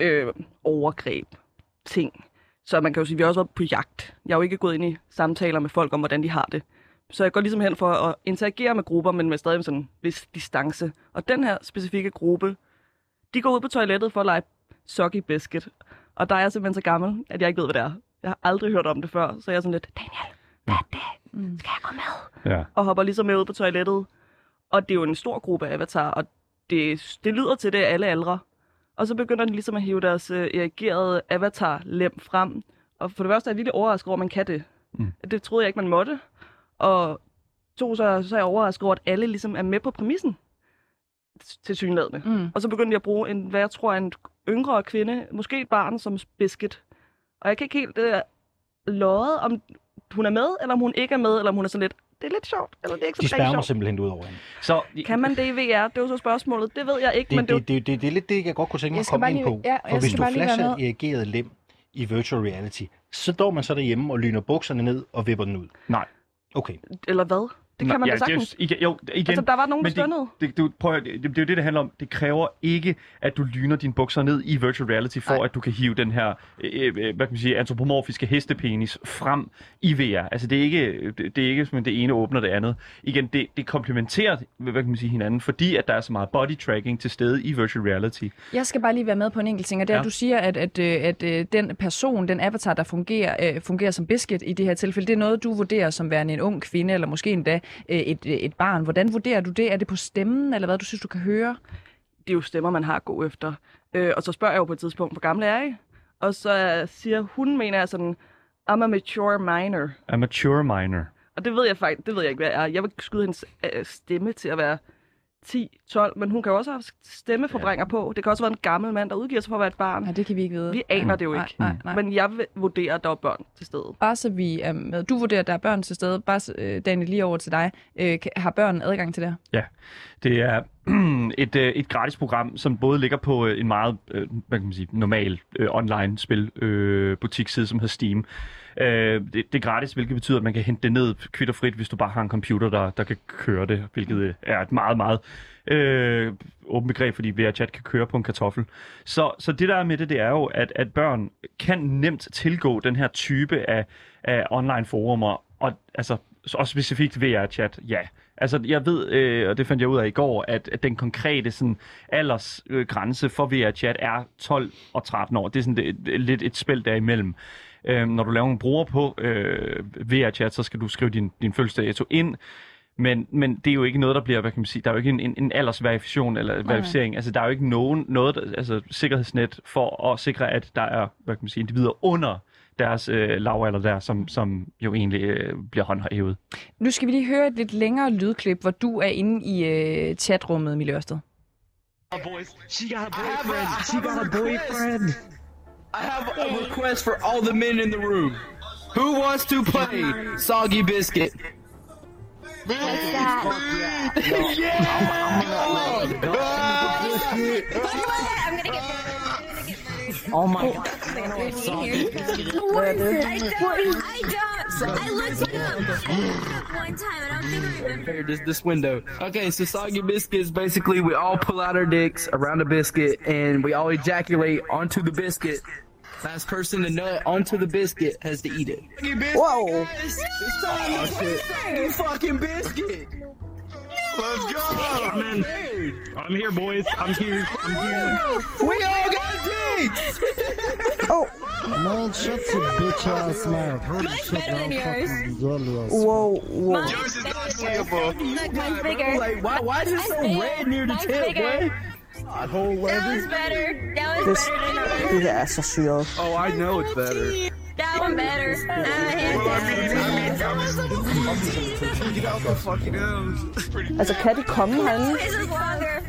øh, overgreb, ting. Så man kan jo sige, at vi har også været på jagt. Jeg har jo ikke gået ind i samtaler med folk om, hvordan de har det. Så jeg går ligesom hen for at interagere med grupper, men med stadig sådan en vis distance. Og den her specifikke gruppe, de går ud på toilettet for at lege soggy biscuit. Og der er jeg simpelthen så gammel, at jeg ikke ved, hvad det er. Jeg har aldrig hørt om det før, så jeg er sådan lidt, Daniel, hvad er det? Mm. Skal jeg gå med? Ja. og hopper ligesom med ud på toilettet. Og det er jo en stor gruppe avatar, og det, det lyder til det af alle aldre. Og så begynder de ligesom at hive deres øh, erigerede avatar-lem frem. Og for det første er jeg virkelig overrasket over, at man kan det. Mm. Det troede jeg ikke, man måtte. Og to, så, så er jeg overrasket over, at alle ligesom er med på præmissen til synlædende. Mm. Og så begyndte jeg at bruge en, hvad jeg tror er en yngre kvinde, måske et barn som biscuit. Og jeg kan ikke helt øh, lodde, om hun er med, eller om hun ikke er med, eller om hun er sådan lidt, det er lidt sjovt, eller det er ikke så De spærmer sjovt. simpelthen ud over hende. Så, Kan man det i VR? Det er jo så spørgsmålet. Det ved jeg ikke, men Det, det, er det, det, det, det er lidt det, jeg godt kunne tænke mig at komme ind på. ja, For hvis du flasher erigeret lem i virtual reality, så står man så derhjemme og lyner bukserne ned og vipper den ud. Nej. Okay. Eller hvad? Det kan man ja, da sagtens. Det, er- igen, jo, igen, Altså, der var nogen, der det, stønnede. det, du, prøv, at- det, det, det er jo det, det handler om. Det kræver ikke, at du lyner dine bukser ned i virtual reality, for Nej. at du kan hive den her øh, øh, hvad kan man sige, antropomorfiske hestepenis frem i VR. Altså, det er ikke, det, det er ikke som det ene åbner det andet. Igen, det, det komplementerer hvad kan man sige, hinanden, fordi at der er så meget body tracking til stede i virtual reality. Jeg skal bare lige være med på en enkelt ting, og det er, Ja. at du siger, at, at, øh, at, at den person, den avatar, der fungerer, øh, fungerer som biscuit i det her tilfælde, det er noget, du vurderer som værende en ung kvinde, eller måske endda øh, et, øh, et barn. Hvordan vurderer du det? Er det på stemmen, eller hvad du synes, du kan høre? Det er jo stemmer, man har at gå efter. Øh, og så spørger jeg jo på et tidspunkt, hvor gamle er I? Og så siger hun, mener jeg sådan, I'm a mature minor. A mature minor. Og det ved jeg faktisk, det ved jeg ikke, hvad jeg er. Jeg vil skyde hendes øh, stemme til at være 10-12, men hun kan jo også have stemmeforbrænger på. Det kan også være en gammel mand, der udgiver sig for at være et barn. Ja, det kan vi ikke vide. Vi aner det jo Nej, ikke. nej, nej. Men jeg vil vurdere, at der er børn til stede. Bare så vi er med. Du vurderer, at der er børn til stede. Bare, så, øh, Daniel, lige over til dig. Øh, har børn adgang til det her? Ja, det er et, øh, et gratis program, som både ligger på øh, en meget øh, hvad kan man sige, normal øh, online spil øh, som hedder Steam. Øh, det, det er gratis, hvilket betyder, at man kan hente det ned kvitterfrit, hvis du bare har en computer, der, der kan køre det, hvilket øh, er et meget, meget øh, åbent begreb, fordi VR-chat kan køre på en kartoffel. Så, så det der er med det, det er jo, at, at børn kan nemt tilgå den her type af, af online forumer, og altså og specifikt VR-chat, ja. Altså, jeg ved, øh, og det fandt jeg ud af i går, at, at den konkrete sådan, aldersgrænse øh, for VR-chat er 12 og 13 år. Det er sådan det, det, lidt et spil derimellem. Øh, når du laver en bruger på øh, VR-chat, så skal du skrive din, din fødselsdato ind, men, men det er jo ikke noget, der bliver, hvad kan man sige, der er jo ikke en, en, en aldersverifikation eller verificering. Altså, der er jo ikke nogen, noget, der- altså, sikkerhedsnet for at sikre, at der er, hvad kan man sige, individer under deres øh, lavalder der, som, som jo egentlig øh, bliver håndhævet. Nu skal vi lige høre et lidt længere lydklip, hvor du er inde i øh, chatrummet, Mille Ørsted. boys. She got a boyfriend. She got a boyfriend. I have a request for all the men in the room. Who wants to play Soggy Biscuit? What's that? I'm gonna get Oh my oh. god. What is it? I don't. I don't. I looked it up one time. I don't think I remember. Here, this this window. Okay, so soggy biscuits. Basically, we all pull out our dicks around a biscuit, and we all ejaculate onto the biscuit. Last person to nut onto the biscuit has to eat it. Whoa. Oh shit! You fucking biscuit. Let's go, man. I'm here, boys. I'm here. I'm here. We all got dicks. Oh. Man, shut your bitch ass mouth. Holy shit, better than I'm yours. fucking jealous. Whoa, whoa. Mine's Look, mine's bigger. Like, why? Why is it so Mine's red near the Mine's tip, bigger. boy? God, whole That was better. That was This, better than det ours. her er. Oh, I know it's better. That one better. Hands down. Get out the fucking nose. Altså, kan de komme herinde? This is longer.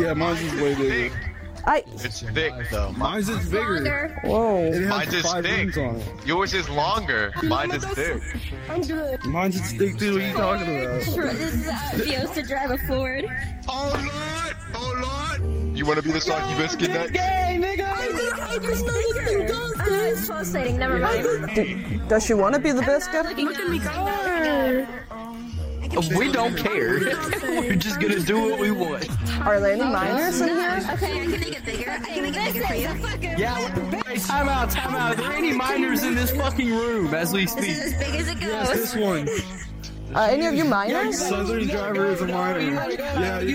Yeah, mine's is way bigger. Ej, It's thick though. Mine's is bigger. Whoa. It has Mine's is five thick. rings on it. Yours is longer. Mine is thick. I'm good. Mine's is thick too. What are you talking about? This is uh, to drive a Ford. Oh lord! Oh lord! You want to be the soggy biscuit next? Uh, it's pulsating. Never mind. Do, does she want to be the biscuit? Look at me go. We don't care. We're just gonna do what we want. Are there any minors in here? Okay, I can make it bigger. I can make it bigger for you. Yeah. Hey, time out, time out. Are there any minors in this fucking room as we This speak? is as big as it Yes, this one. Are any of you minors? Southern driver is a minor. Yeah, you gotta get out of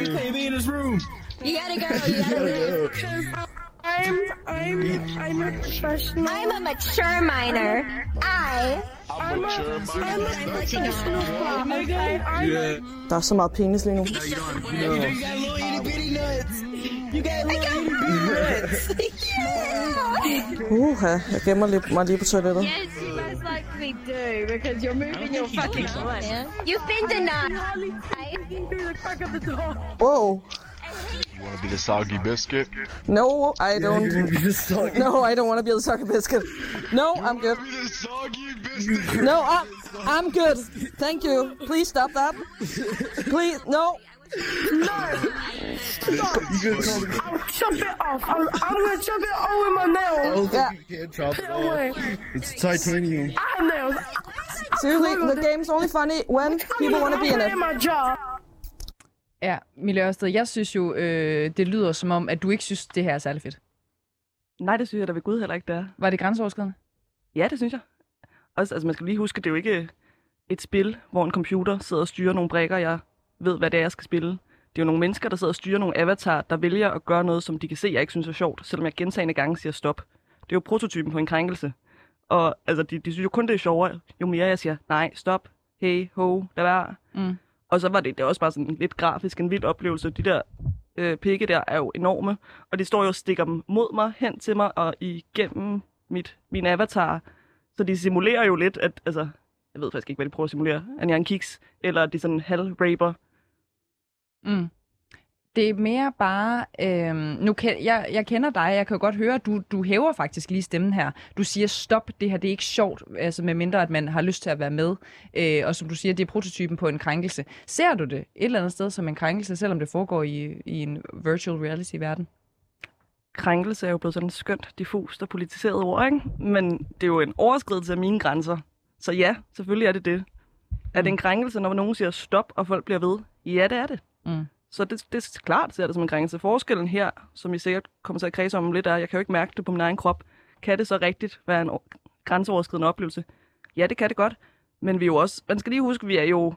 You here. can't be in this room. You gotta go. You gotta go. I'm I'm I'm a professional. I'm a mature minor. I. I'm mature, I'm minor. a professional. Yeah. Der er så meget penis lige nu. You got little itty bitty nuts. You got little itty bitty nuts. Uha, jeg gemmer lige, mig lige på toilettet. Yes, you most likely do because you're moving your fucking butt. You've been denied. Whoa. You want to be the soggy biscuit? No, I don't. No, I don't want to be the soggy biscuit. No, I'm good. Be the soggy No, I'm, I'm good. Thank you. Please stop that. Please, no. No! Stop! I'll chop it off. I'm, I'm gonna chop it all with my nails. Yeah. You can't chop it No way. off. It's titanium. I have nails. Seriously, the game's only funny when people want to be in it. my job. Ja, Mille Ørsted, jeg synes jo, øh, det lyder som om, at du ikke synes, det her er særlig fedt. Nej, det synes jeg da ved Gud heller ikke, det er. Var det grænseoverskridende? Ja, det synes jeg. Også, altså, man skal lige huske, det er jo ikke et spil, hvor en computer sidder og styrer nogle brækker, jeg ved, hvad det er, jeg skal spille. Det er jo nogle mennesker, der sidder og styrer nogle avatar, der vælger at gøre noget, som de kan se, jeg ikke synes er sjovt, selvom jeg gentagende gange siger stop. Det er jo prototypen på en krænkelse. Og altså, de, de synes jo kun, det er sjovere, jo mere jeg siger, nej, stop, hey, ho, lad være. Mm. Og så var det, det også bare sådan lidt grafisk, en vild oplevelse. De der øh, pikke der er jo enorme, og de står jo og stikker dem mod mig, hen til mig og igennem mit, min avatar. Så de simulerer jo lidt, at, altså, jeg ved faktisk ikke, hvad de prøver at simulere, at jeg er en kiks, eller at de sådan halv-raper. Mm. Det er mere bare, øhm, nu kan, jeg, jeg kender dig, jeg kan jo godt høre, at du, du hæver faktisk lige stemmen her. Du siger, stop, det her det er ikke sjovt, altså med mindre at man har lyst til at være med. Øh, og som du siger, det er prototypen på en krænkelse. Ser du det et eller andet sted som en krænkelse, selvom det foregår i, i en virtual reality-verden? Krænkelse er jo blevet sådan et skønt, diffust og politiseret ord, ikke? Men det er jo en overskridelse af mine grænser. Så ja, selvfølgelig er det det. Er det en krænkelse, når nogen siger stop, og folk bliver ved? Ja, det er det. Mm. Så det, det er klart, ser det som en krænkelse. Forskellen her, som I sikkert kommer til at kredse om lidt, er, jeg kan jo ikke mærke det på min egen krop. Kan det så rigtigt være en grænseoverskridende oplevelse? Ja, det kan det godt. Men vi er jo også, man skal lige huske, vi er jo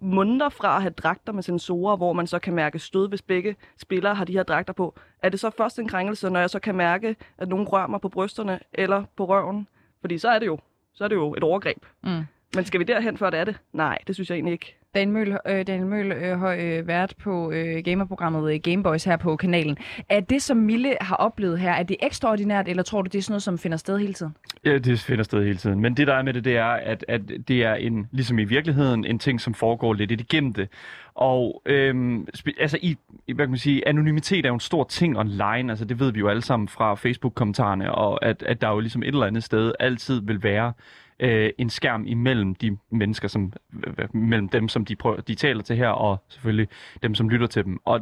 måneder fra at have dragter med sensorer, hvor man så kan mærke stød, hvis begge spillere har de her dragter på. Er det så først en krænkelse, når jeg så kan mærke, at nogen rører mig på brysterne eller på røven? Fordi så er det jo, så er det jo et overgreb. Mm. Men skal vi derhen, før det er det? Nej, det synes jeg egentlig ikke. Daniel Møl, øh, Daniel Møl øh, har øh, været på øh, gamerprogrammet øh, Gameboys her på kanalen. Er det, som Mille har oplevet her, er det ekstraordinært, eller tror du, det er sådan noget, som finder sted hele tiden? Ja, det finder sted hele tiden. Men det, der er med det, det er, at, at det er en, ligesom i virkeligheden, en ting, som foregår lidt i det gemte. Og øhm, spe- altså, i, i, hvad kan man sige, anonymitet er jo en stor ting online. Altså, det ved vi jo alle sammen fra Facebook-kommentarerne, og at, at der jo ligesom et eller andet sted altid vil være øh, en skærm imellem de mennesker, som mellem dem, som de, prøver, de taler til her, og selvfølgelig dem, som lytter til dem. Og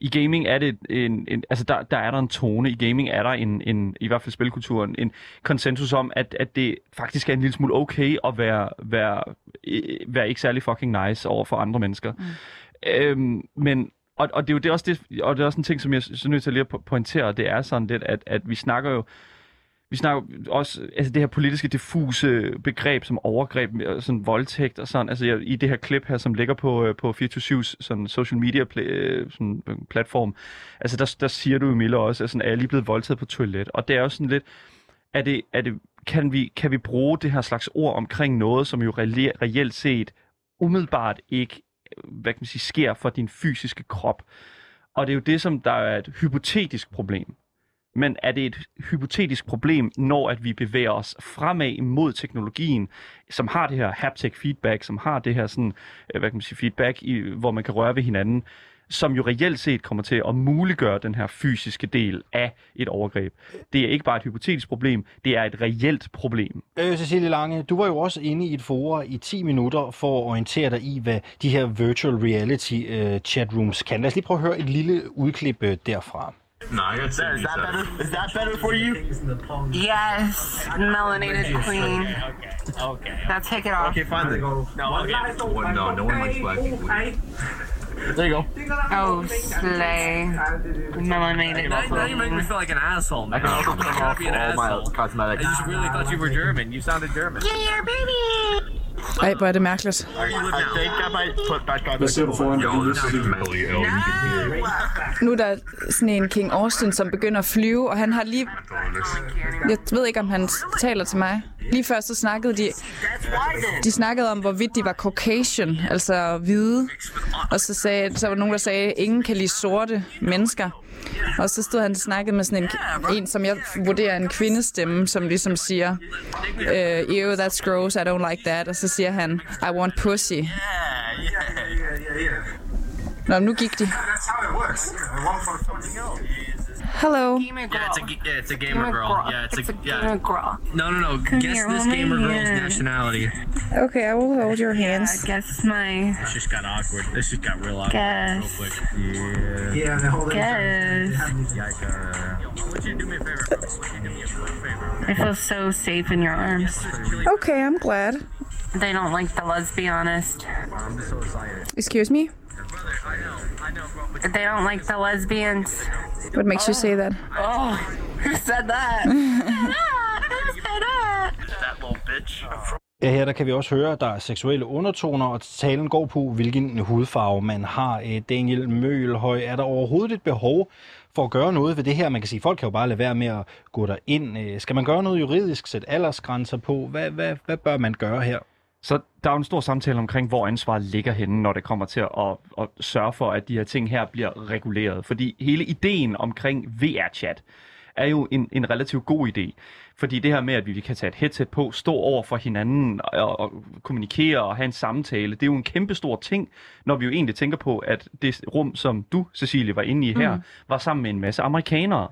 i gaming er det en, en altså der, der er der en tone. I gaming er der en, en i hvert fald spilkulturen, en konsensus om, at, at det faktisk er en lille smule okay at være, være, øh, være ikke særlig fucking nice over for andre mennesker. Mm. Øhm, men og, og det er jo det er også det, og det er også en ting, som jeg er nødt til lige at po- pointere, det er sådan lidt, at, at vi snakker jo vi snakker også altså det her politiske diffuse begreb som overgreb, og sådan voldtægt og sådan. Altså jeg, i det her klip her, som ligger på, øh, på 24-7's sådan social media pl- øh, sådan, øh, platform, altså der, der siger du jo, Mille, også, at sådan, er jeg lige blevet voldtaget på toilet? Og det er jo sådan lidt, er det, er det, kan, vi, kan vi bruge det her slags ord omkring noget, som jo reelle- reelt set umiddelbart ikke hvad kan man sige, sker for din fysiske krop? Og det er jo det, som der er et hypotetisk problem. Men er det et hypotetisk problem, når at vi bevæger os fremad mod teknologien, som har det her haptic feedback, som har det her sådan, øh, hvad kan man sige, feedback, i, hvor man kan røre ved hinanden, som jo reelt set kommer til at muliggøre den her fysiske del af et overgreb. Det er ikke bare et hypotetisk problem, det er et reelt problem. Øh, Cecilie Lange, du var jo også inde i et forum i 10 minutter for at orientere dig i, hvad de her virtual reality øh, chatrooms kan. Lad os lige prøve at høre et lille udklip øh, derfra. No, I got Is that better? Is that better for you? Yes, melanated queen. Okay. Okay. Now take it off. Okay, fine then. No, okay. Well, no, no one likes black people. There you go. Oh, slay. Melanated Now, now you make me feel like an asshole, man. I can also I'm turn trying off to be an all my asshole. cosmetics. I just really thought you were German. You sounded German. Yeah, baby. Ej, hvor er det mærkeligt. Hvad ser du foran dig? Nu er der sådan en King Austin, som begynder at flyve, og han har lige... Jeg ved ikke, om han taler til mig. Lige før så snakkede de... De snakkede om, hvorvidt de var Caucasian, altså hvide. Og så, sagde, så var nogen, der sagde, ingen kan lide sorte mennesker. Og så stod han og snakkede med sådan en, en som jeg vurderer er en kvindestemme, som ligesom siger, øh, ew, that's gross, I don't like that. Og så siger han, I want pussy. Nå, nu gik de. That's how it works. Hello. Gamer girl. Yeah, it's a g- yeah, it's a gamer, Gamer girl. girl. Yeah, it's, It's a, a yeah. gamer girl. No, no, no. Come Guess here, this hold gamer girl's nationality. Okay, I will hold your hands. Yeah, guess my. This just got awkward. This just got real awkward Guess. real quick. Yeah. Yeah, the whole Guess. Uh, would you do me a favor? Would you do me a favor? I feel so safe in your arms. Okay, I'm glad. They don't like the honest. I'm so excited. Excuse me? They don't like the lesbians. What makes you say that? Oh, who said that? Ja, her der kan vi også høre, at der er seksuelle undertoner, og talen går på, hvilken hudfarve man har. Øh, Daniel Mølhøj, er der overhovedet et behov for at gøre noget ved det her? Man kan sige, folk kan jo bare lade være med at gå derind. Øh, Skal man gøre noget juridisk, sætte aldersgrænser på? Hvad, hvad, hvad bør man gøre her? Så der er jo en stor samtale omkring, hvor ansvaret ligger henne, når det kommer til at, at sørge for, at de her ting her bliver reguleret. Fordi hele ideen omkring VR-chat er jo en, en relativt god idé. Fordi det her med, at vi kan tage et headset på, stå over for hinanden og, og kommunikere og have en samtale, det er jo en kæmpe stor ting, når vi jo egentlig tænker på, at det rum, som du, Cecilie, var inde i her, mm. var sammen med en masse amerikanere.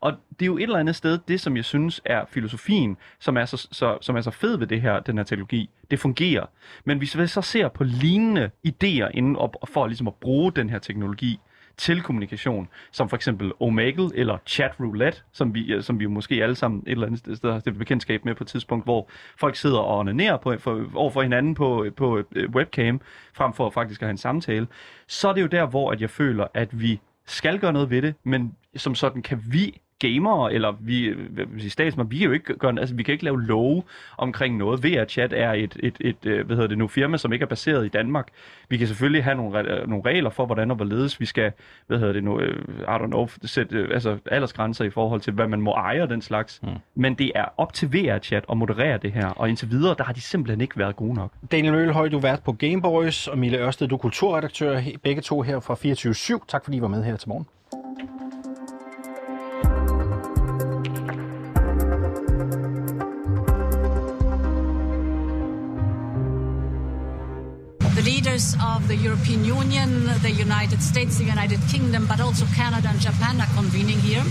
Og det er jo et eller andet sted, det som jeg synes er filosofien, som er så, så, som er så fed ved det her, den her teknologi, det fungerer. Men hvis vi så ser på lignende idéer inden op, for ligesom at bruge den her teknologi til kommunikation, som for eksempel Omegle eller Chat Roulette, som vi, øh, som vi måske alle sammen et eller andet sted har stiftet bekendtskab med på et tidspunkt, hvor folk sidder og onanerer på, for, over for hinanden på, øh, på øh, webcam, frem for faktisk at have en samtale, så er det jo der, hvor at jeg føler, at vi skal gøre noget ved det, men som sådan kan vi gamere, eller vi, sige, statsmænd, vi kan jo ikke gøre, altså vi kan ikke lave love omkring noget. VR-chat er et, et, et, øh, hvad hedder det nu, firma, som ikke er baseret i Danmark. Vi kan selvfølgelig have nogle, re- nogle regler for, hvordan og hvorledes vi skal, hvad hedder det nu, øh, I don't know, sætte øh, altså aldersgrænser i forhold til, hvad man må eje og den slags. Mm. Men det er op til VR-chat at moderere det her, og indtil videre, der har de simpelthen ikke været gode nok. Daniel Mølhøj, du er vært på Gameboys, og Mille Ørsted, du er kulturredaktør, begge to her fra 24 Tak fordi I var med her til morgen. The European Union, the United States, the United Kingdom, but also Canada and Japan are convening here.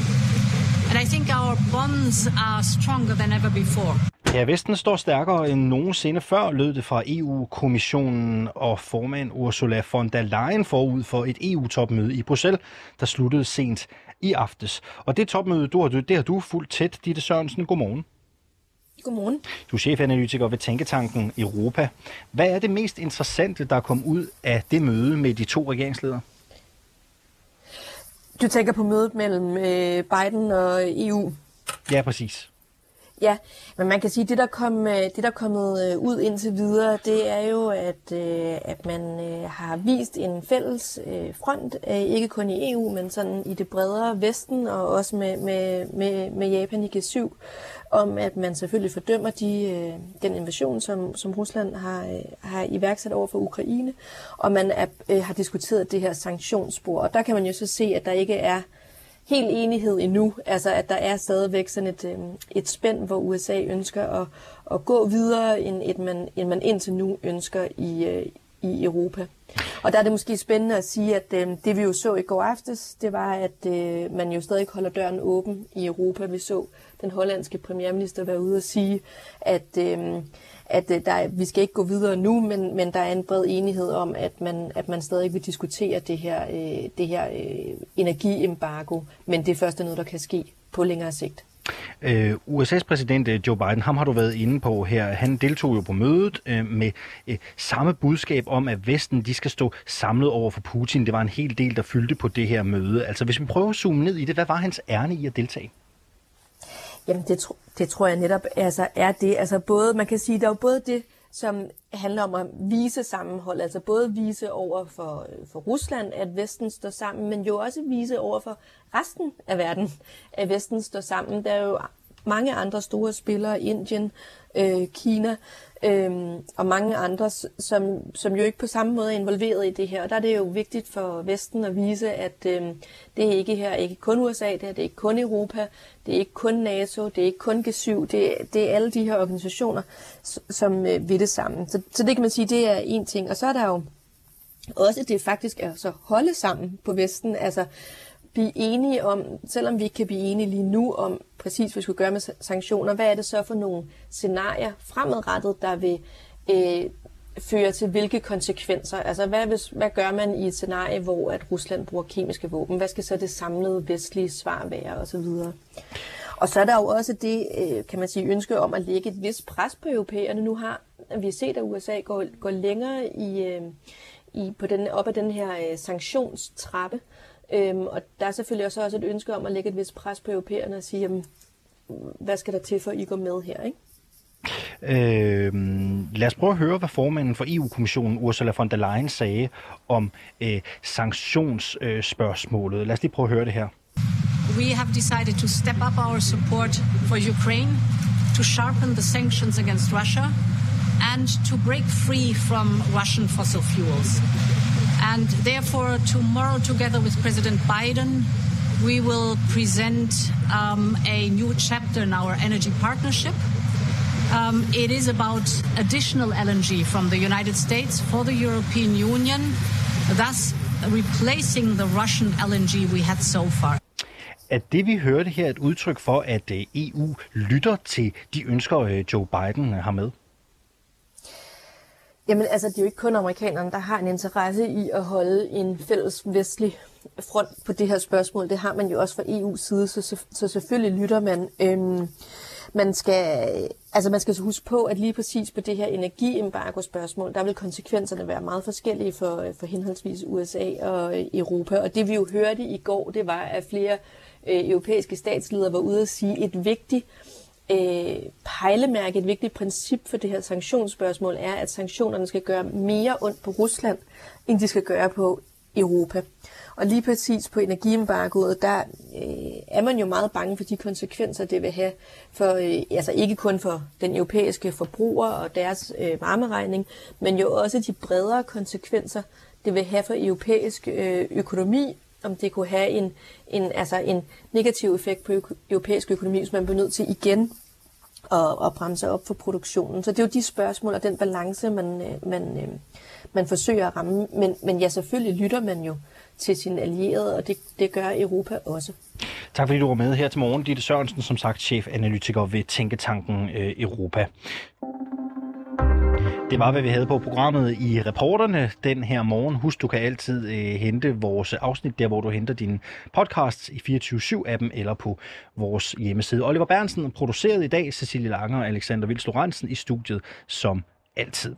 And I think our bonds are stronger than ever before. Ja, Vesten står stærkere end nogensinde før, lød det fra EU-kommissionen og formand Ursula von der Leyen forud for et EU-topmøde i Bruxelles, der sluttede sent i aftes. Og det topmøde, du har, det har du fuldt tæt, Ditte Sørensen. Godmorgen. Godmorgen. Du er chefanalytiker ved Tænketanken Europa. Hvad er det mest interessante, der kom ud af det møde med de to regeringsledere? Du tænker på mødet mellem øh, Biden og EU. Ja, præcis. Ja, men man kan sige, at det, der, kom, øh, det, der er kommet øh, ud indtil videre, det er jo, at, øh, at man har vist en fælles front, ikke kun i EU, men sådan i det bredere Vesten, og også med, med, med, med Japan i G7, om at man selvfølgelig fordømmer de, den invasion, som, som Rusland har, har iværksat over for Ukraine, og man er, har diskuteret det her sanktionsspor. Og der kan man jo så se, at der ikke er helt enighed endnu. Altså, at der er stadigvæk sådan et, øh, et spænd, hvor USA ønsker at, at gå videre, end, et man, end man indtil nu ønsker i, øh, i Europa. Og der er det måske spændende at sige, at øh, det vi jo så i går aftes, det var, at øh, man jo stadig holder døren åben i Europa. Vi så den hollandske premierminister være ude og sige, at, øh, at øh, der, vi skal ikke gå videre nu, men, men der er en bred enighed om, at man, at man stadig vil diskutere det her, øh, det her øh, energiembargo, men det er først noget, der kan ske på længere sigt. Øh, USA's præsident øh, Joe Biden, ham har du været inde på her. Han deltog jo på mødet øh, med øh, samme budskab om, at Vesten de skal stå samlet over for Putin. Det var en hel del, der fyldte på det her møde. Altså hvis vi prøver at zoome ned i det, hvad var hans ærne i at deltage? Jamen det, tro, det tror jeg netop altså, er det. Altså både, man kan sige, der er jo både det, som handler om at vise sammenhold, altså både vise over for, øh, for Rusland, at Vesten står sammen, men jo også vise over for resten af verden, at Vesten står sammen. Der er jo mange andre store spillere, Indien, øh, Kina øh, og mange andre, som, som jo ikke på samme måde er involveret i det her. Og der er det jo vigtigt for Vesten at vise, at øh, det er ikke her, ikke kun USA, det, her, det er ikke kun Europa, det er ikke kun NATO, det er ikke kun G7, det, det er alle de her organisationer, som øh, vil det sammen. Så, så det kan man sige, det er en ting. Og så er der jo også det faktisk er så holde sammen på Vesten. Altså, blive enige om, selvom vi ikke kan blive enige lige nu om præcis, hvad vi skulle gøre med sanktioner, hvad er det så for nogle scenarier fremadrettet, der vil øh, føre til hvilke konsekvenser? Altså, hvad, hvis, hvad gør man i et scenarie, hvor at Rusland bruger kemiske våben? Hvad skal så det samlede vestlige svar være, og så videre? Og så er der jo også det, øh, kan man sige, ønske om at lægge et vist pres på europæerne. Nu har vi set, at USA går, går længere i, øh, i, på den, op ad den her øh, sanktionstrappe. Øhm, og der er selvfølgelig også, også et ønske om at lægge et vis pres på europæerne og sige, jamen, hvad skal der til for, at I går med her, ikke? Øh, lad os prøve at høre, hvad formanden for EU-kommissionen, Ursula von der Leyen, sagde om øh, sanktionsspørgsmålet. Øh, lad os lige prøve at høre det her. We have decided to step up our support for Ukraine, to sharpen the sanctions against Russia, and to break free from Russian fossil fuels. And therefore, tomorrow, together with President Biden, we will present um, a new chapter in our energy partnership. Um, it is about additional LNG from the United States for the European Union, thus replacing the Russian LNG we had so far. Er det, vi hørte her, et udtryk for, at øh, EU lytter til de ønsker, øh, Joe Biden har med? Jamen altså, det er jo ikke kun amerikanerne, der har en interesse i at holde en fælles vestlig front på det her spørgsmål. Det har man jo også fra EU's side, så, så selvfølgelig lytter man. Øhm, man skal, altså man skal så huske på, at lige præcis på det her energiembargo-spørgsmål, der vil konsekvenserne være meget forskellige for, for henholdsvis USA og øh, Europa. Og det vi jo hørte i går, det var, at flere øh, europæiske statsledere var ude at sige, et vigtigt øh, Øh, pejlemærke, et vigtigt princip for det her sanktionsspørgsmål er, at sanktionerne skal gøre mere ondt på Rusland, end de skal gøre på Europa. Og lige præcis på energiembargoet, der øh, er man jo meget bange for de konsekvenser, det vil have for, øh, altså ikke kun for den europæiske forbruger og deres øh, varmeregning, men jo også de bredere konsekvenser, det vil have for europæisk øh, økonomi, om det kunne have en, en, altså en negativ effekt på europæisk økonomi, hvis man bliver nødt til igen og, og bremse op for produktionen. Så det er jo de spørgsmål og den balance, man, øh, man, øh, man forsøger at ramme. Men, men ja, selvfølgelig lytter man jo til sine allierede, og det, det gør Europa også. Tak fordi du var med her til morgen. Ditte Sørensen, som sagt chefanalytiker ved Tænketanken øh, Europa. Det var, hvad vi havde på programmet i reporterne den her morgen. Husk, du kan altid øh, hente vores afsnit der, hvor du henter dine podcasts i 24-7-appen eller på vores hjemmeside. Oliver Bernsen produceret i dag, Cecilie Langer og Alexander Vils Lorentzen i studiet som altid.